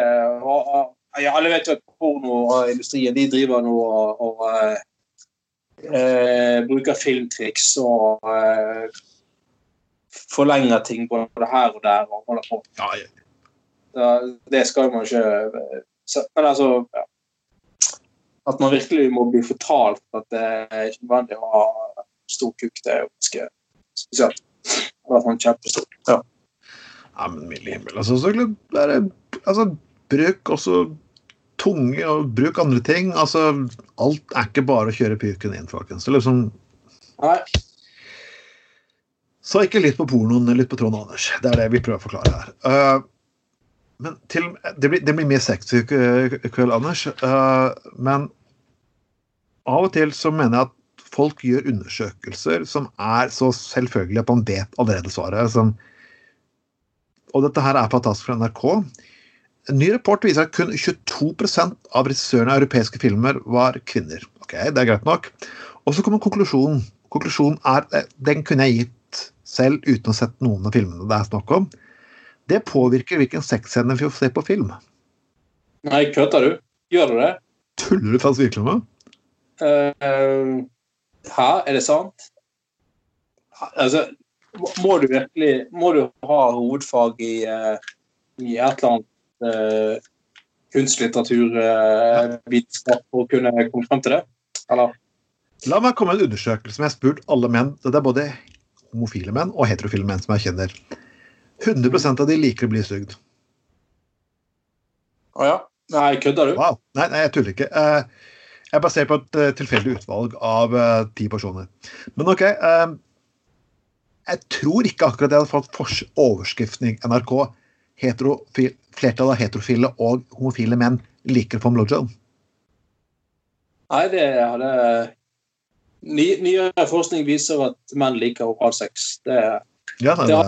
og, ja, Alle vet jo at pornoindustrien de driver nå og, eh, eh, bruker filmtriks og eh, forlenger ting både her og der og holder på. Ja, Ja, det skal man ikke eh, så, Men altså ja. At man virkelig må bli fortalt at det er ikke nødvendig å ha stor kuk, det er jo ganske spesielt. At man fall kjempestor. Ja. Ja, men milde himmel. Altså, så bare, altså, bruk også tunge, og bruk andre ting. Altså, alt er ikke bare å kjøre pyken inn, folkens. Det er liksom, Nei, så ikke litt på pornoen, litt på Trond Anders. Det er det vi prøver å forklare her. Uh, men til, det, blir, det blir mye sex i kveld, Anders. Uh, men av og til så mener jeg at folk gjør undersøkelser som er så selvfølgelige at man vet allerede svaret. Som, og dette her er fantastisk fra NRK. En ny rapport viser at kun 22% av regissørene av europeiske filmer var kvinner. Ok, det er greit nok. Og så kommer konklusjonen. Konklusjonen er, eh, Den kunne jeg gitt selv uten å sett noen av filmene det er snakk om. Det påvirker hvilken sexscene vi får se på film. Nei kødder du? Gjør du det? Tuller du fast virkelig med? Uh, hæ, er det sant? Altså, må- du virkelig Må du ha hovedfag i, uh, i et eller annet uh, kunstlitteratur, vitenskap, for å kunne komme frem til det? Eller? La meg komme med en undersøkelse som jeg har spurt alle menn. Det er både homofile menn og heterofile menn som jeg kjenner. 100% av de liker å bli sugd. Å ja? Nei, kødder du? Wow. Nei, nei, jeg tuller ikke. Eh, Jeg er basert på et eh, tilfeldig utvalg av eh, ti personer. Men OK. jeg tror ikke akkurat jeg hadde fått overskriften i NRK heterofil, Flertallet av heterofile og homofile menn liker blowjob. Nei, det hadde Nyere forskning viser at menn liker oralsex. Det, ja, det, det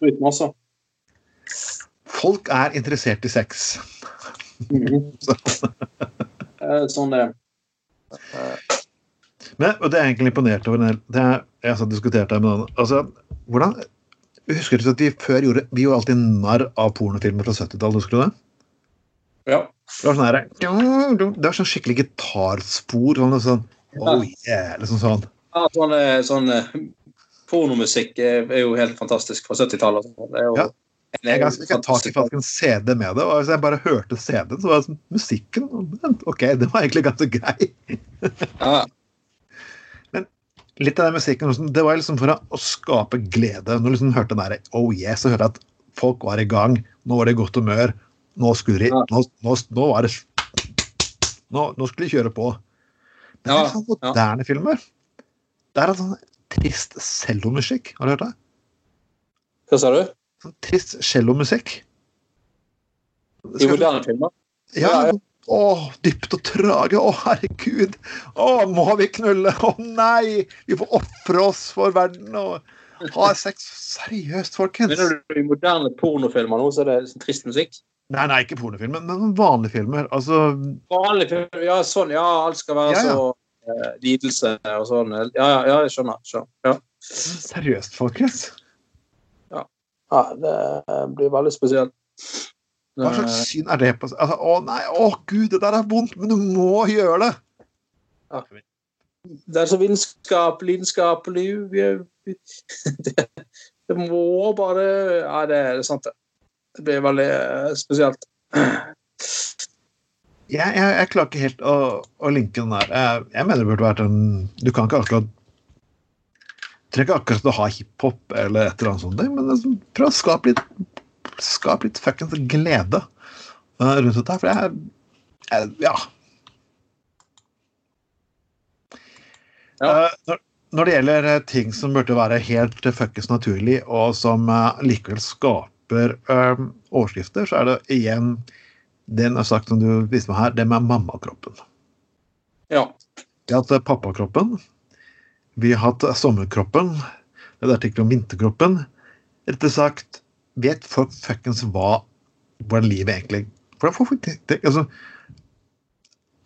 har også. Folk er interessert i sex. Mm sånn det Men, og det er egentlig imponert over det er, Jeg har diskutert det med noen. Altså, hvordan Husker du at vi før gjorde Vi gjorde alltid narr av pornofilmer fra 70-tallet, husker du det? Ja. Det var sånn her, det var sånn skikkelig gitarspor. Sånn, sånn Oh yeah, liksom sånn. Ja, sånn, eh, sånn eh, pornomusikk er jo helt fantastisk fra 70-tallet. Ja. Jeg fikk tak i en CD med det, og hvis jeg bare hørte CD-en, så var det sånn Musikken OK, det var egentlig ganske grei. ja. Men litt av den musikken det var liksom for å skape glede. Når du liksom hørte den der Oh yes, så hørte jeg at folk var i gang. Nå var det i godt humør. Nå skulle de nå, nå, nå, var det nå, nå skulle de kjøre på. Men det er sånn moderne ja. filmer. Det er sånn trist cellomusikk. Har du hørt det? Hva sa du? Sånn trist cellomusikk. I moderne filmer? Ja. ja, Å, dypt og trage. Å, herregud. Å, må vi knulle? Å nei! Vi får ofre oss for verden og ha sex. Seriøst, folkens. Mener du i moderne pornofilmer nå, så er det sånn trist musikk? Nei, nei, ikke pornofilmer, men vanlige filmer. Altså Vanlige filmer, ja, sånn, ja, alt skal være ja, ja. så lidelse og sånn. Ja, ja, ja, jeg skjønner. skjønner. Ja. Seriøst, folkens? Ja. ja. Det blir veldig spesielt. Hva slags syn er det på altså, Å nei, å gud, det der er vondt, men du må gjøre det! Ja. Det er så vitenskap, lidenskapelig det, det må bare Ja, det er sant, det. Det blir veldig eh, spesielt. Jeg, jeg, jeg, klarer ikke helt å, å linke den der. Jeg, jeg, mener det burde vært en Du kan ikke akkurat trenger ikke akkurat å ha hiphop eller et eller annet sånt, men liksom, prøv å skape litt Skap litt fuckings glede uh, rundt dette. her, For jeg, jeg Ja. ja. Uh, når, når, det gjelder ting som burde være helt fuckings naturlig, og som likevel skaper um, overskrifter, så er det igjen den er sagt som du viste meg her, det med mammakroppen. Ja. Vi har hatt pappakroppen. Vi har hatt sommerkroppen. Det er artikkel om vinterkroppen. Rett og sagt, vet folk fuckings hva hvordan livet egentlig hvordan får folk det, altså,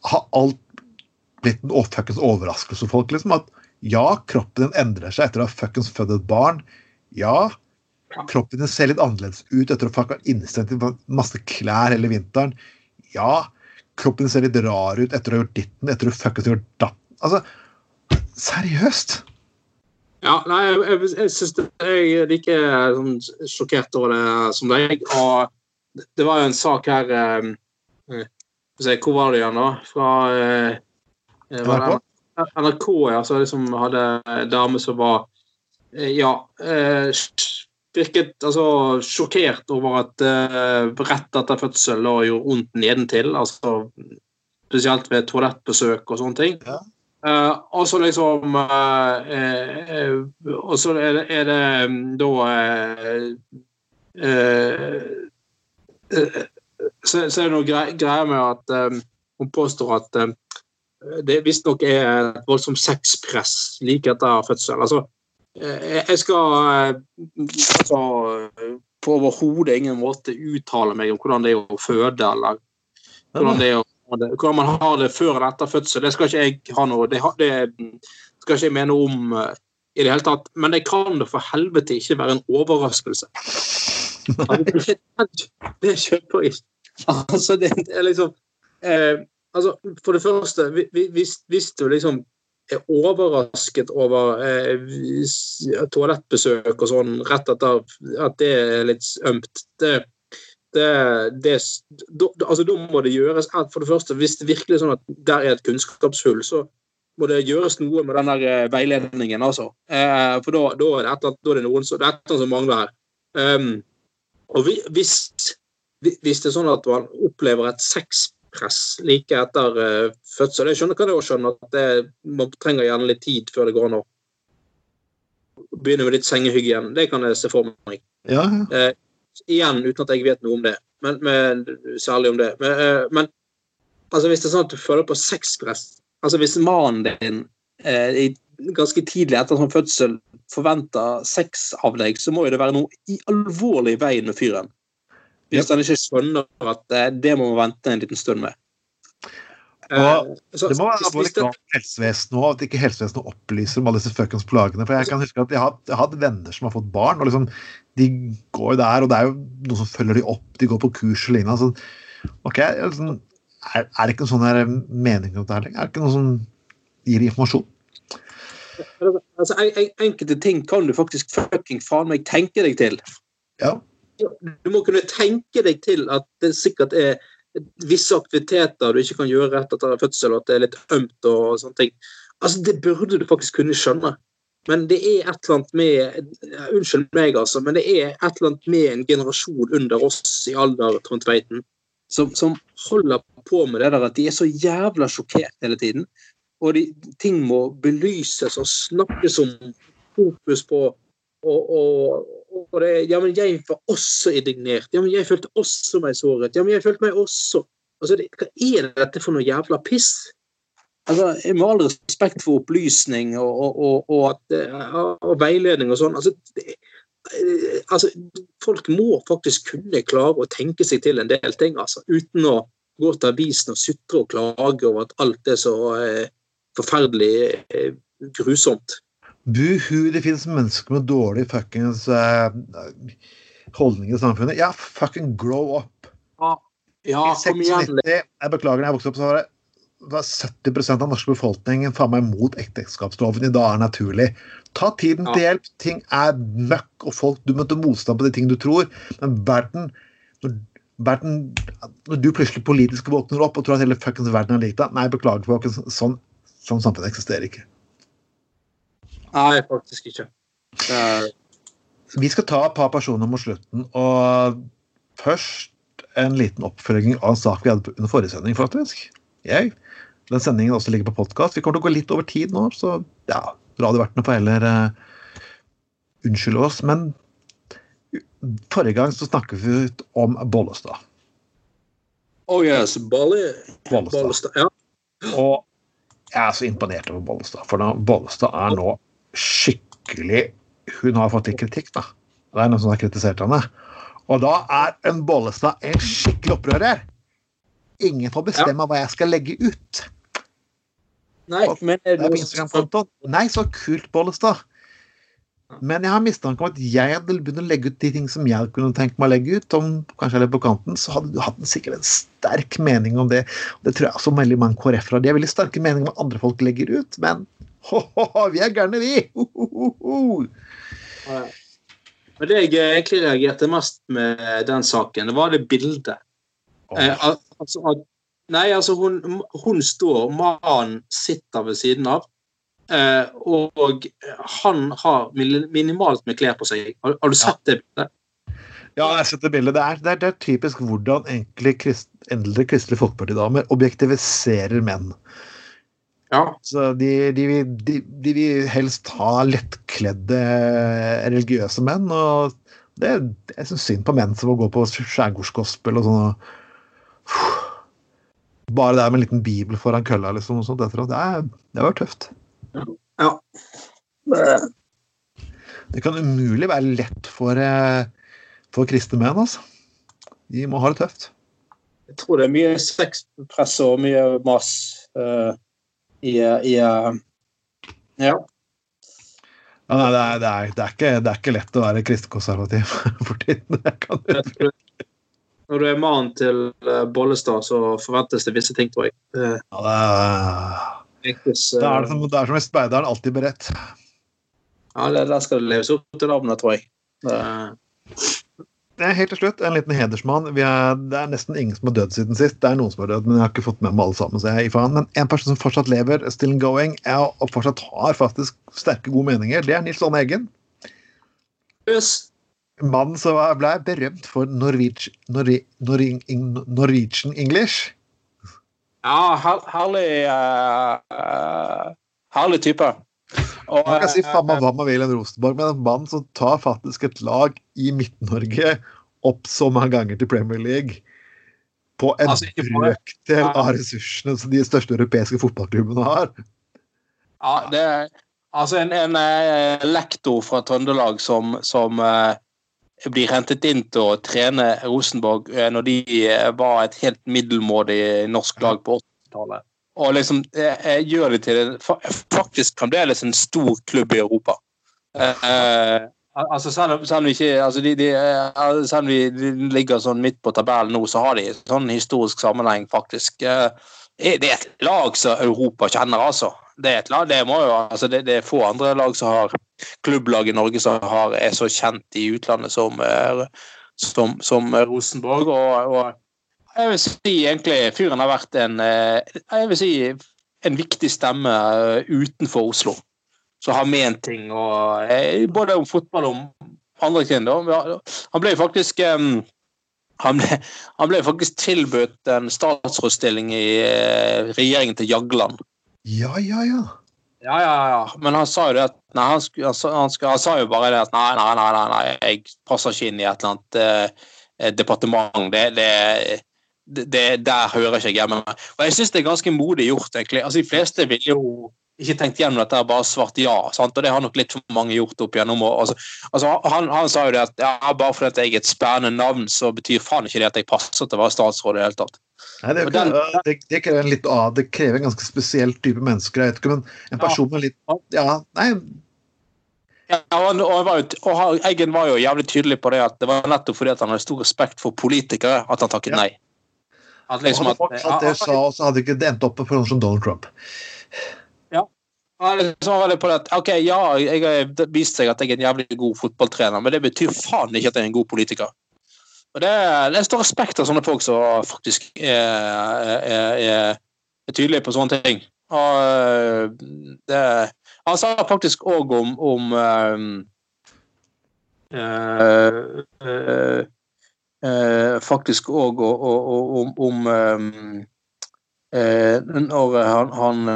Har alt blitt en fuckings overraskelse for folk? liksom, At ja, kroppen din endrer seg etter å ha fuckings født et barn. Ja, Kroppen din ser litt annerledes ut etter å ha innestengt i masse klær hele vinteren. Ja, kroppen ser litt rar ut etter å ha gjort ditten, etter å fucket gjort datten. Altså, seriøst? Ja, nei, jeg, jeg syns jeg er like sånn, sjokkert over det som deg. Og det var jo en sak her eh, eh Hvor var det igjen, da? Fra eh, eh NRK? NRK, ja. Så liksom hadde en dame som var eh, Ja. Eh, virket altså, sjokkert over at uh, rett etter fødsel og gjorde vondt nedentil. altså Spesielt ved toalettbesøk og sånne ting. Ja. Uh, og så liksom uh, Og så er det, er det um, da så, så, er det noe greier greie med at hun påstår at det visstnok er et voldsomt sexpress like etter fødsel. altså Eh, jeg skal eh, altså, på overhodet ingen måte uttale meg om hvordan det er å føde, eller hvordan, det er å, hvordan man har det før eller etter fødsel. Det skal ikke jeg ha noe Det, det skal ikke jeg mene om uh, i det hele tatt. Men det kan da for helvete ikke være en overraskelse. Altså, det kjøper jeg Altså, det, det er liksom eh, altså, For det første, hvis, hvis du liksom er overrasket over eh, toalettbesøk og sånn rett etter at det er litt ømt. Det, det, det da, altså, da må det gjøres For det første, hvis det virkelig er sånn at der er et kunnskapshull, så må det gjøres noe med den der eh, veiledningen, altså. Eh, for da, da, er det et, da er det noen som, det er som mangler her. Um, og hvis, hvis det er sånn at man opplever et sex press like etter uh, fødsel. Jeg skjønner, hva det er også skjønne at det, man trenger gjerne litt tid før det går an å begynne med litt sengehygiene. Det kan jeg se for meg. Ja, ja. Uh, igjen uten at jeg vet noe om det, men, men særlig om det. Men, uh, men altså, hvis det er sånn at du føler på sexpress altså Hvis mannen din eh, i, ganske tidlig etter sånn fødsel forventer sex av deg, så må jo det være noe i alvorlig i veien med fyren. Hvis han ikke skjønner at eh, det må man vente en liten stund med. Og Eh, Det må være krav til helsevesenet og at ikke helsevesenet opplyser om alle disse fuckings plagene. For jeg kan huske at jeg har, jeg har hatt venner som har fått barn, og liksom, de går der, og det er jo noen som følger de opp, de går på kurs og lignende. Så, ok, liksom, er, er det ikke en sånn her mening om det her lenger? Er det ikke noe som gir informasjon? Altså, en, en, enkelte ting kan du faktisk fucking faen meg tenke deg til. Ja. Du må kunne tenke deg til at det sikkert er visse aktiviteter du ikke kan gjøre rett etter fødsel, og at det er litt ømt og sånne ting. Altså, Det burde du faktisk kunne skjønne. Men det er et eller annet med Unnskyld meg, altså, men det er et eller annet med en generasjon under oss i alder Trond Tveiten som, som holder på med det der at de er så jævla sjokkert hele tiden. Og de, ting må belyses og snakkes om, fokus på. Og, og, og det, ja, men jeg var også indignert. Ja, men jeg følte også meg såret. Ja, men jeg følte meg også Altså, det, Hva er dette for noe jævla piss? Altså, jeg Med all respekt for opplysning og, og, og, at, og veiledning og sånn. Altså, det, eh, altså, folk må faktisk kunne klare å tenke seg til en del ting, altså, uten å gå til avisen og sutre og klage over at alt er så eh, forferdelig eh, grusomt. Buhu, det finnes mennesker med dårlig fuckings uh, holdning i samfunnet. Ja, fucking grow up. Ja, I kom igjen. 96, jeg beklager, da jeg vokste opp, så var det var 70% av den norske befolkningen faen meg mot ekteskapsloven i dag er naturlig. Ta tiden til hjelp. Ting er møkk, og folk du møter motstand på de ting du tror. Men verden når, verden, når du plutselig politisk våkner opp og tror at hele fuckings verden er lik deg Nei, beklager, folkens. Sånn, sånn samfunn eksisterer ikke. Nei, faktisk ikke. Er... Vi skal ta et par personer mot slutten, og først en liten oppfølging av en sak vi hadde under forrige sending, faktisk. Jeg. Den sendingen også ligger på podkast. Vi kommer til å gå litt over tid nå, så ja, radiovertene får heller uh, unnskylde oss. Men forrige gang så snakket vi ut om Bollestad. oh yes, Bolle, Bollestad. Bollestad. Ja. Og jeg er så imponert over Bollestad, for Bollestad er nå skikkelig Hun har fått litt kritikk, da. Det er noen som har kritisert henne. Og da er en Bollestad en skikkelig opprører. Ingen får bestemme hva jeg skal legge ut. Nei, men er Det. Nei, så kult, Bollestad. Men jeg har mistanke om at jeg hadde begynt å legge ut de ting som jeg kunne tenke meg å legge ut, om kanskje jeg er på kanten, så hadde du hatt en sikkert en sterk mening om det. Det tror jeg også veldig mange KrF-ere. De har veldig sterke meninger om hva andre folk legger ut, men ho-ho-ho, vi er gærne, vi! Ho-ho-ho. Ja. Men det jeg egentlig reagerte mest med den saken, det var det bildet. Eh, altså, at, nei, altså hun, hun står, mannen sitter ved siden av, eh, og han har minimalt med klær på seg. Har, har du sett det bildet? Ja, jeg setter bildet. Det er, det, er, det er typisk hvordan enkle krist, eldre Kristelig Folkeparti-damer objektiviserer menn. Ja. Så de, de, vil- de, de vil helst ha lettkledde religiøse menn. og det, Jeg syns synd på menn som må gå på skjærgårdsgospel og sånn. og- Bare det med en liten bibel foran kølla, liksom. Og sånt, etter, det, er, det var tøft. ja. Det kan umulig være lett for, eh, for kristne menn, altså. De må ha det tøft. Jeg tror det er mye sexpress og mye mas eh, i, i eh, Ja. Ja, nei, det, er, det, er, det, er ikke, det er ikke lett å være kristkonservativ for tiden. Når du er mannen til eh, Bollestad, så forventes det visse ting, tror jeg. Eh, Ja, det er, det er, eh, som, det er som i speideren, alltid beredt. ja, det- der skal det leves opp til navnet, tror jeg. Det- helt til slutt, en liten hedersmann. Vi er, det er nesten ingen som har dødd siden sist. Det er noen som har dødd, men jeg har ikke fått med meg alle sammen. så jeg gir faen. Men en person som fortsatt lever, still and going, er, og fortsatt har faktisk sterke, gode meninger, det er Nils Arne Eggen. Yes. Mannen som ble berømt for Norwegian, Norwe- Norwe- Norwegian English. Ja, her, herlig uh, uh, Herlig type. Og, man kan si faen meg hva man vil om Rosenborg, men en mann som tar faktisk et lag i Midt-Norge opp så mange ganger til Premier League på en altså, brøkdel av ressursene som de største europeiske fotballklubbene har. Ja, det er altså en, en, eh, lektor fra Trøndelag som, som uh, blir hentet inn til å trene Rosenborg uh, når de var et helt middelmådig norsk lag på 80-tallet. Og liksom gjør det til en, faktisk fremdeles en stor klubb i Europa. Eh, Altså, selv, selv, ikke, altså de, de, selv vi ligger sånn midt på tabellen nå, så har de sånn historisk sammenheng, faktisk. Eh, det er et lag som Europa kjenner, altså. Det er, lag, det, jo, altså det, det er få andre lag som har klubblag i Norge som har, er så kjent i utlandet som, eh, som, som Rosenborg. Og, og, jeg vil si egentlig fyren har vært en eh, jeg vil si en viktig stemme utenfor Oslo som har ment ting, og, eh, både om fotball og om andre ting. Da. Han ble faktisk han ble, han ble, faktisk tilbudt en statsrådsstilling i regjeringen til Jagland. Ja, ja, ja. Ja, ja, ja. Men han sa jo det at nei, han, han, skulle, han, sa jo bare det at nei, nei, nei, nei jeg passer ikke inn i et eller annet eh, departement. Det, det, det, der hører ikke jeg hjemme. Og jeg syns det er ganske modig gjort, egentlig. Altså, De fleste vil jo ikke tenkt gjennom dette, bare svart ja. Sant? Og det har nok litt for mange gjort opp igjennom. Altså, altså, han, han, sa jo det at ja, bare fordi jeg er et spennende navn, så betyr faen ikke det at jeg passer til å være statsråd i det hele tatt. Nei, det, den, det, det, krever en litt av, det krever en ganske spesiell type mennesker. Jeg vet ikke, men en person med litt Ja, nei. Ja, og, og, og, Eggen var jo jævlig tydelig på det at det var nettopp fordi at han hadde stor respekt for politikere at han takket nei. At liksom at, at, det sa, så hadde ikke det endt opp på noen som Donald Trump. Ja. Liksom var det på at, ok, Ja, jeg har vist seg at jeg er en jævlig god fotballtrener, men det betyr faen ikke at jeg er en god politiker. Og Det, det står respekt av sånne folk som faktisk er, er, er, er tydelige på sånne ting. Og det, Han sa faktisk òg om, om um, Uh, øh, Faktisk òg om, om når han, han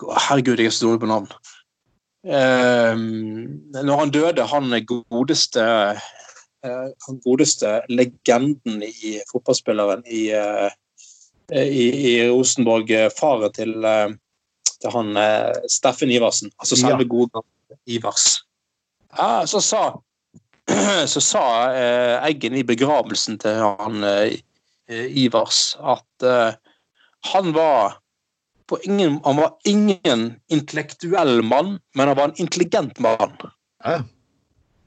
Herregud, jeg er så dårlig på navn. Uh, når han døde, han godeste uh, han godeste legenden i fotballspilleren i, i, i Rosenborg, faren til, til han Steffen Iversen, altså selve ja. gode Ivers, ja, så sa så sa Eggen i begravelsen til han Ivers at han var ingen, han var ingen intellektuell mann, men han var en intelligent mann. Ja.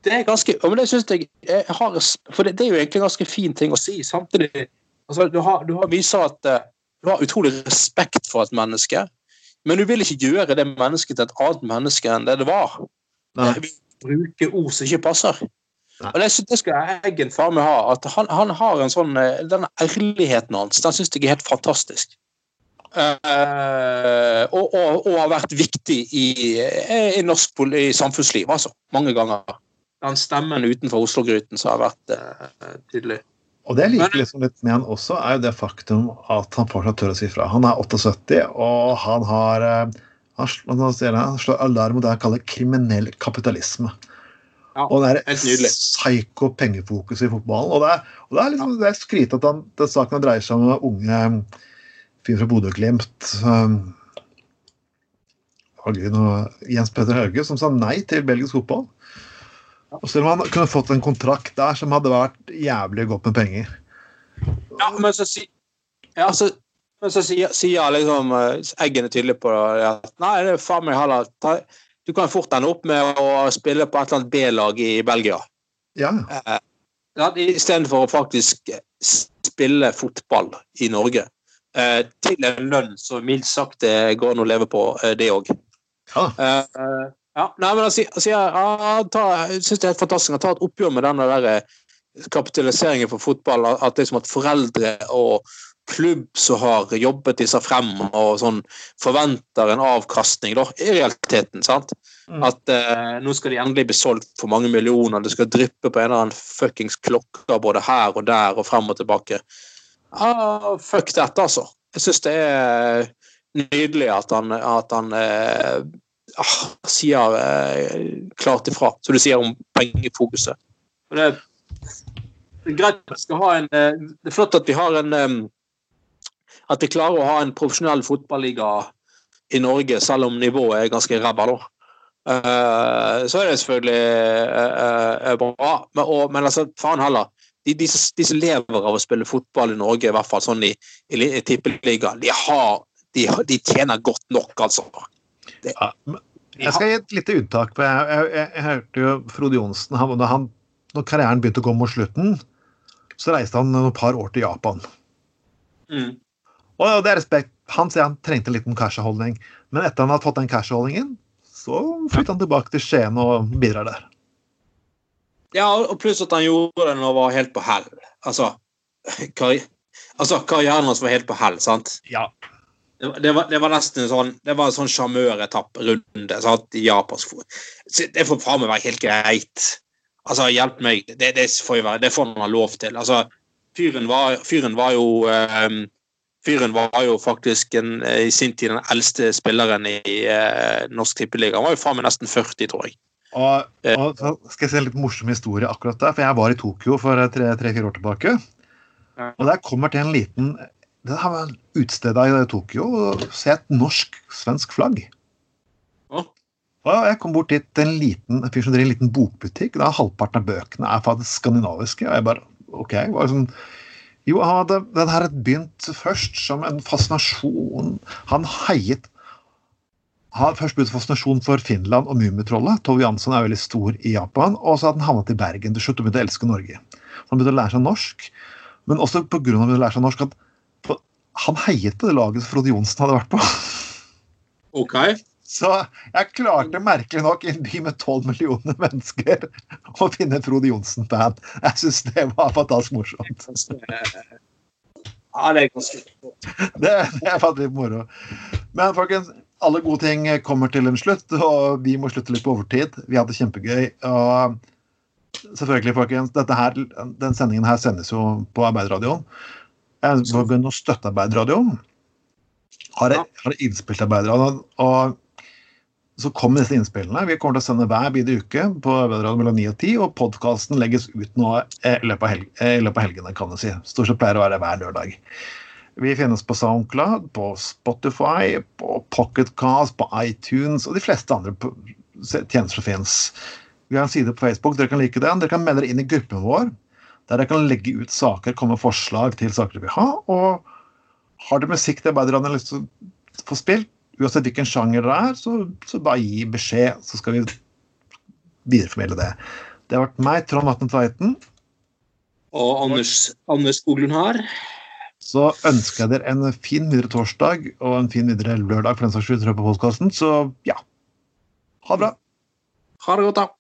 Det er ganske men det synes jeg, jeg har, For det, det, er jo egentlig en ganske fin ting å si. Samtidig altså, du, har, du har viser at du har utrolig respekt for et menneske, men du vil ikke gjøre det mennesket til et annet menneske enn det det var. Nei. Bruke ord som ikke passer. Og Det, det skal Eggen faen meg ha. at han, han, har en sånn, Den ærligheten hans den syns jeg er helt fantastisk. Uh, og, og, og, har vært viktig i, i norsk i samfunnsliv, altså. Mange ganger. Den stemmen utenfor Oslo-gryten som har vært uh, tydelig. Og det jeg liker liksom litt med han også, er jo det faktum at han fortsatt tør å si fra. Han er 78, og han har eh, han, han slår alarm mot det han kaller kriminell kapitalisme. Ja, og det er psyko pengefokus i fotballen. Og det er, og det er liksom det er skryt at han, den saken dreier seg om unge fyr fra Bodø-Glimt um, Jens Petter Hauge, som sa nei til belgisk fotball. Og selv om han kunne fått en kontrakt der som hadde vært jævlig godt med penger. Ja, men så, si, ja, så, men så sier, sier liksom eggene Eggen er tydelig på det, at nei, det er faen meg heller Du kan fort ende opp med å spille på et eller annet B-lag i Belgia. Ja. Eh, Istedenfor å faktisk spille fotball i Norge. Eh, til en lønn som mildt sagt det går an å leve på, eh, det òg. Ja. Uh, ja. Nei, men altså, altså jeg, jeg, jeg syns det er helt fantastisk å ta et oppgjør med denne der kapitaliseringen for fotball. At, liksom at foreldre og klubb som har jobbet seg frem og sånn, forventer en avkastning, da, i realiteten. sant? Mm. At eh, nå skal de endelig bli solgt for mange millioner, det skal dryppe på en eller annen fuckings klokke både her og der og frem og tilbake. Ah, fuck dette, altså. Jeg syns det er nydelig at han, at han eh, ah, sier eh, klart ifra, som du sier om pengefokuset. Det, er greit at vi skal ha en eh, Det er flott at vi har en um, At vi klarer å ha en profesjonell fotballiga i Norge, selv om nivået er ganske ræva, da. Uh, så er det selvfølgelig uh, uh, bra. Men, og, men altså, faen heller. De, de, de, som lever av å spille fotball i Norge, i hvert fall sånn i, i, i tippeligaen, de, de, de, tjener godt nok, altså. Det, ja, jeg skal gi et lite unntak. Jeg, jeg, jeg, jeg hørte jo Frode Johnsen han, da han, Når karrieren begynte å gå mot slutten, så reiste han noen par år til Japan. Mm. Og det er respekt. Han sier han trengte en liten cashholdning, men etter han hadde fått den cashholdningen, så flytter han tilbake til Skien og bidrar der. Ja, og pluss at han gjorde det når han var helt på hell. Altså, karri altså karrieren hans var helt på hell, sant? Ja. Det, det, var, det var, nesten sånn Det var en sånn sjarmøretapp-runde i japansk fot. Det får faen meg være helt greit. Altså, hjelp meg. Det, det, får, være, det får han ha lov til. Altså, fyren var, fyren var jo um, Fyren var jo faktisk en, i sin tid den eldste spilleren i eh, Norsk Tippeliga. Han var jo faen meg nesten 40, tror jeg. Og, og, så skal jeg se en litt morsom historie akkurat der, for jeg var i Tokyo for tre-fire år tilbake. Og der kommer til en liten Det her var utstedet i Tokyo, og ser et norsk-svensk flagg. Og jeg kom bort dit en liten en fyr som driver en liten bokbutikk. Da Halvparten av bøkene er faktisk skandinaviske. Og jeg bare OK. var sånn, jo, hadde, den her begynt først som en fascinasjon. Han heiet har først begynt fascinasjon for Finland og Mummitrollet. Tove Jansson er veldig stor i Japan. Og så hadde han havnet i Bergen til slutt og begynte å elske Norge. Så han begynte å lære seg norsk. Men også pga. at han begynte å lære seg norsk, at han heiet på det laget som Frode Johnsen hadde vært på. Ok. Så jeg klarte merkelig nok i en by med tolv millioner mennesker å finne Frode Johnsen-fan. Jeg syns det var fantastisk morsomt. Ja, det er ganske Det, det er faktisk moro. Men folkens, alle gode ting kommer til en slutt, og vi må slutte litt på overtid. Vi hadde det kjempegøy. og selvfølgelig, folkens, her, den sendingen her sendes jo på Arbeiderradioen. Jeg må begynne å støtte Arbeiderradioen. Har, har innspilt Arbeiderradioen. Og så kommer disse innspillene. Vi kommer til å sende hver bide uke på Arbeiderradioen mellom 9 og 10, og podkasten legges ut nå i løpet helg, i løpet av helgene, kan du si. Stort sett pleier å være hver lørdag. Vi finnes på SoundCloud, på Spotify, på Pocketcast, på iTunes og de fleste andre tjenester som finnes. Vi har en side på Facebook, dere kan like den. Dere kan melde dere inn i gruppen vår, der dere kan legge ut saker, komme med forslag til saker dere vil ha. Og har dere musikk dere har lyst til å få spilt, uansett hvilken sjanger det er, så, så, bare gi beskjed, så skal vi videreformidle det. Det har vært meg, Trond Vatne Tveiten. Og Anders, Anders Skoglund her så ønsker jeg dere en fin videre torsdag og en fin videre lørdag for den saks skyld på podkasten. Så ja, ha det bra. Ha det godt, da.